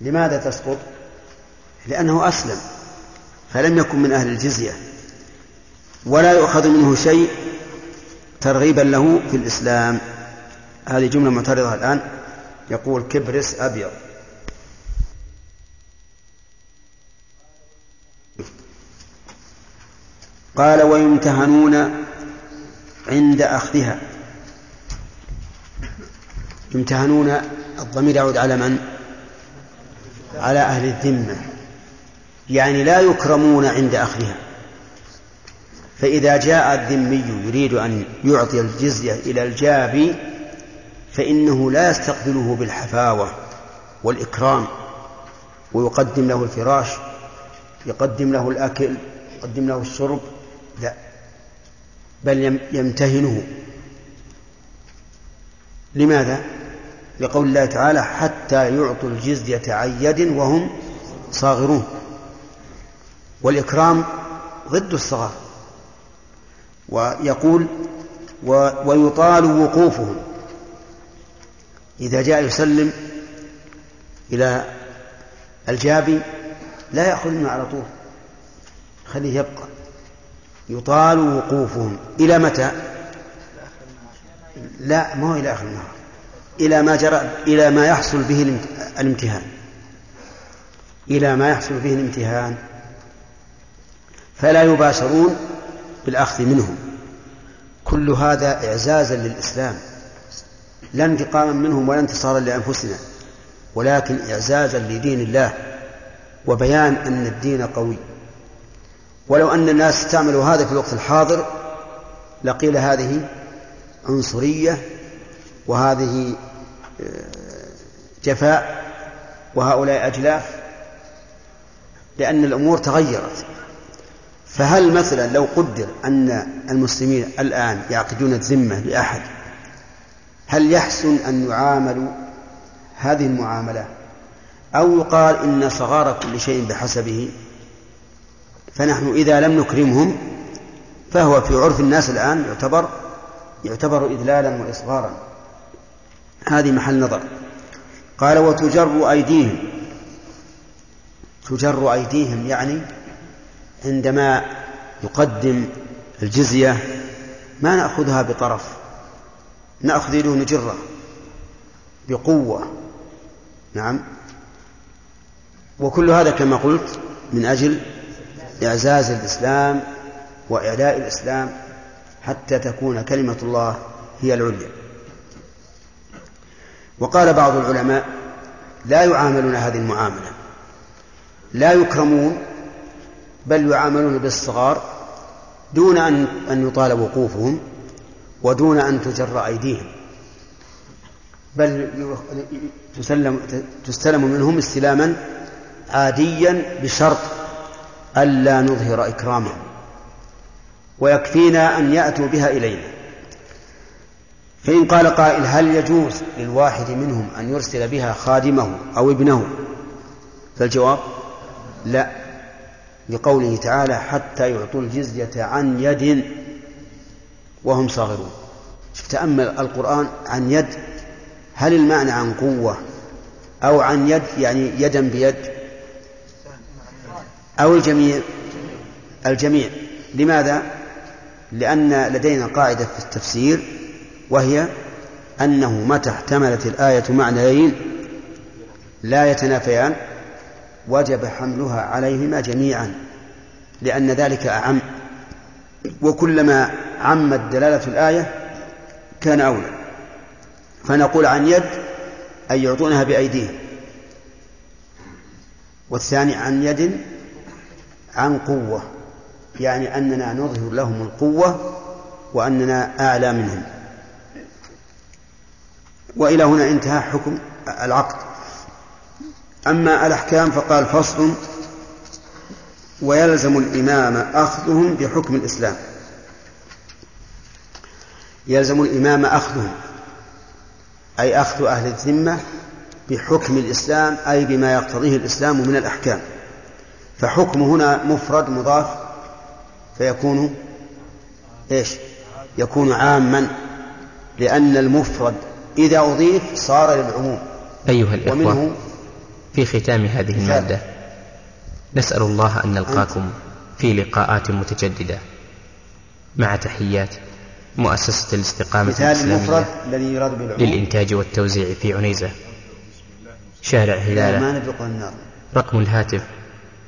لماذا تسقط؟ لأنه أسلم فلم يكن من أهل الجزية ولا يؤخذ منه شيء ترغيبا له في الإسلام. هذه جملة معترضة الآن. يقول كبرس أبيض. قال ويمتهنون عند أخذها. يمتهنون الضمير يعود على من؟ على أهل الذمة. يعني لا يكرمون عند أخذها. فإذا جاء الذمي يريد أن يعطي الجزية إلى الجابي فإنه لا يستقبله بالحفاوة والإكرام ويقدم له الفراش يقدم له الأكل يقدم له الشرب لا. بل يمتهنه. لماذا؟ لقول الله تعالى حتى يعطوا الجزية عن يد وهم صاغرون. والإكرام ضد الصغار. ويقول و ويطال وقوفهم. إذا جاء يسلم إلى الجابي لا يأخذ منه على طول. خليه يبقى. يطال وقوفهم. إلى متى؟ لا ما هو إلى آخر النهار. إلى ما جرى إلى ما يحصل به الامتهان. إلى ما يحصل به الامتهان. فلا يباشرون بالأخذ منهم. كل هذا إعزازا للإسلام. لا انتقاما منهم ولا انتصارا لأنفسنا. ولكن إعزازا لدين الله. وبيان أن الدين قوي. ولو أن الناس استعملوا هذا في الوقت الحاضر لقيل هذه عنصرية وهذه جفاء وهؤلاء أجلاف لأن الأمور تغيرت. فهل مثلا لو قدر أن المسلمين الآن يعقدون الذمة لأحد هل يحسن أن يعاملوا هذه المعاملة؟ أو يقال إن صغار كل شيء بحسبه؟ فنحن إذا لم نكرمهم فهو في عرف الناس الآن يعتبر يعتبر إذلالا وإصغارا. هذه محل نظر. قال وتجر أيديهم. تجر أيديهم يعني عندما يقدم الجزية ما نأخذها بطرف. نأخذ يده نجرة بقوة. نعم. وكل هذا كما قلت من أجل إعزاز الإسلام وإعلاء الإسلام حتى تكون كلمة الله هي العليا. وقال بعض العلماء لا يعاملون هذه المعاملة. لا يكرمون بل يعاملون بالصغار دون أن أن يطال وقوفهم ودون أن تجر أيديهم. بل تسلم تستلم منهم استلاما عاديا بشرط ألا نظهر إكرامهم ويكفينا أن يأتوا بها إلينا. فإن قال قائل هل يجوز للواحد منهم أن يرسل بها خادمه أو ابنه؟ فالجواب لا لقوله تعالى حتى يعطوا الجزية عن يد وهم صاغرون. تأمل القرآن عن يد هل المعنى عن قوة أو عن يد يعني يدا بيد؟ أو الجميع الجميع. لماذا؟ لأن لدينا قاعدة في التفسير وهي أنه متى احتملت الآية معنيين لا يتنافيان وجب حملها عليهما جميعا لأن ذلك أعم. وكلما عمت دلالة الآية كان أولى. فنقول عن يد أي يعطونها بأيديهم والثاني عن يد عن قوة يعني أننا نظهر لهم القوة وأننا أعلى منهم. وإلى هنا انتهى حكم العقد. أما الأحكام فقال فصل ويلزم الإمام أخذهم بحكم الإسلام. يلزم الإمام أخذهم أي أخذ أهل الذمة بحكم الإسلام أي بما يقتضيه الإسلام من الأحكام. فحكم هنا مفرد مضاف فيكون إيش؟ يكون عاما لأن المفرد إذا أضيف صار للعموم. أيها الإخوة في ختام هذه المادة نسأل الله أن نلقاكم في لقاءات متجددة. مع تحيات مؤسسة الاستقامة الإسلامية للإنتاج والتوزيع في عنيزة شارع هلالة رقم الهاتف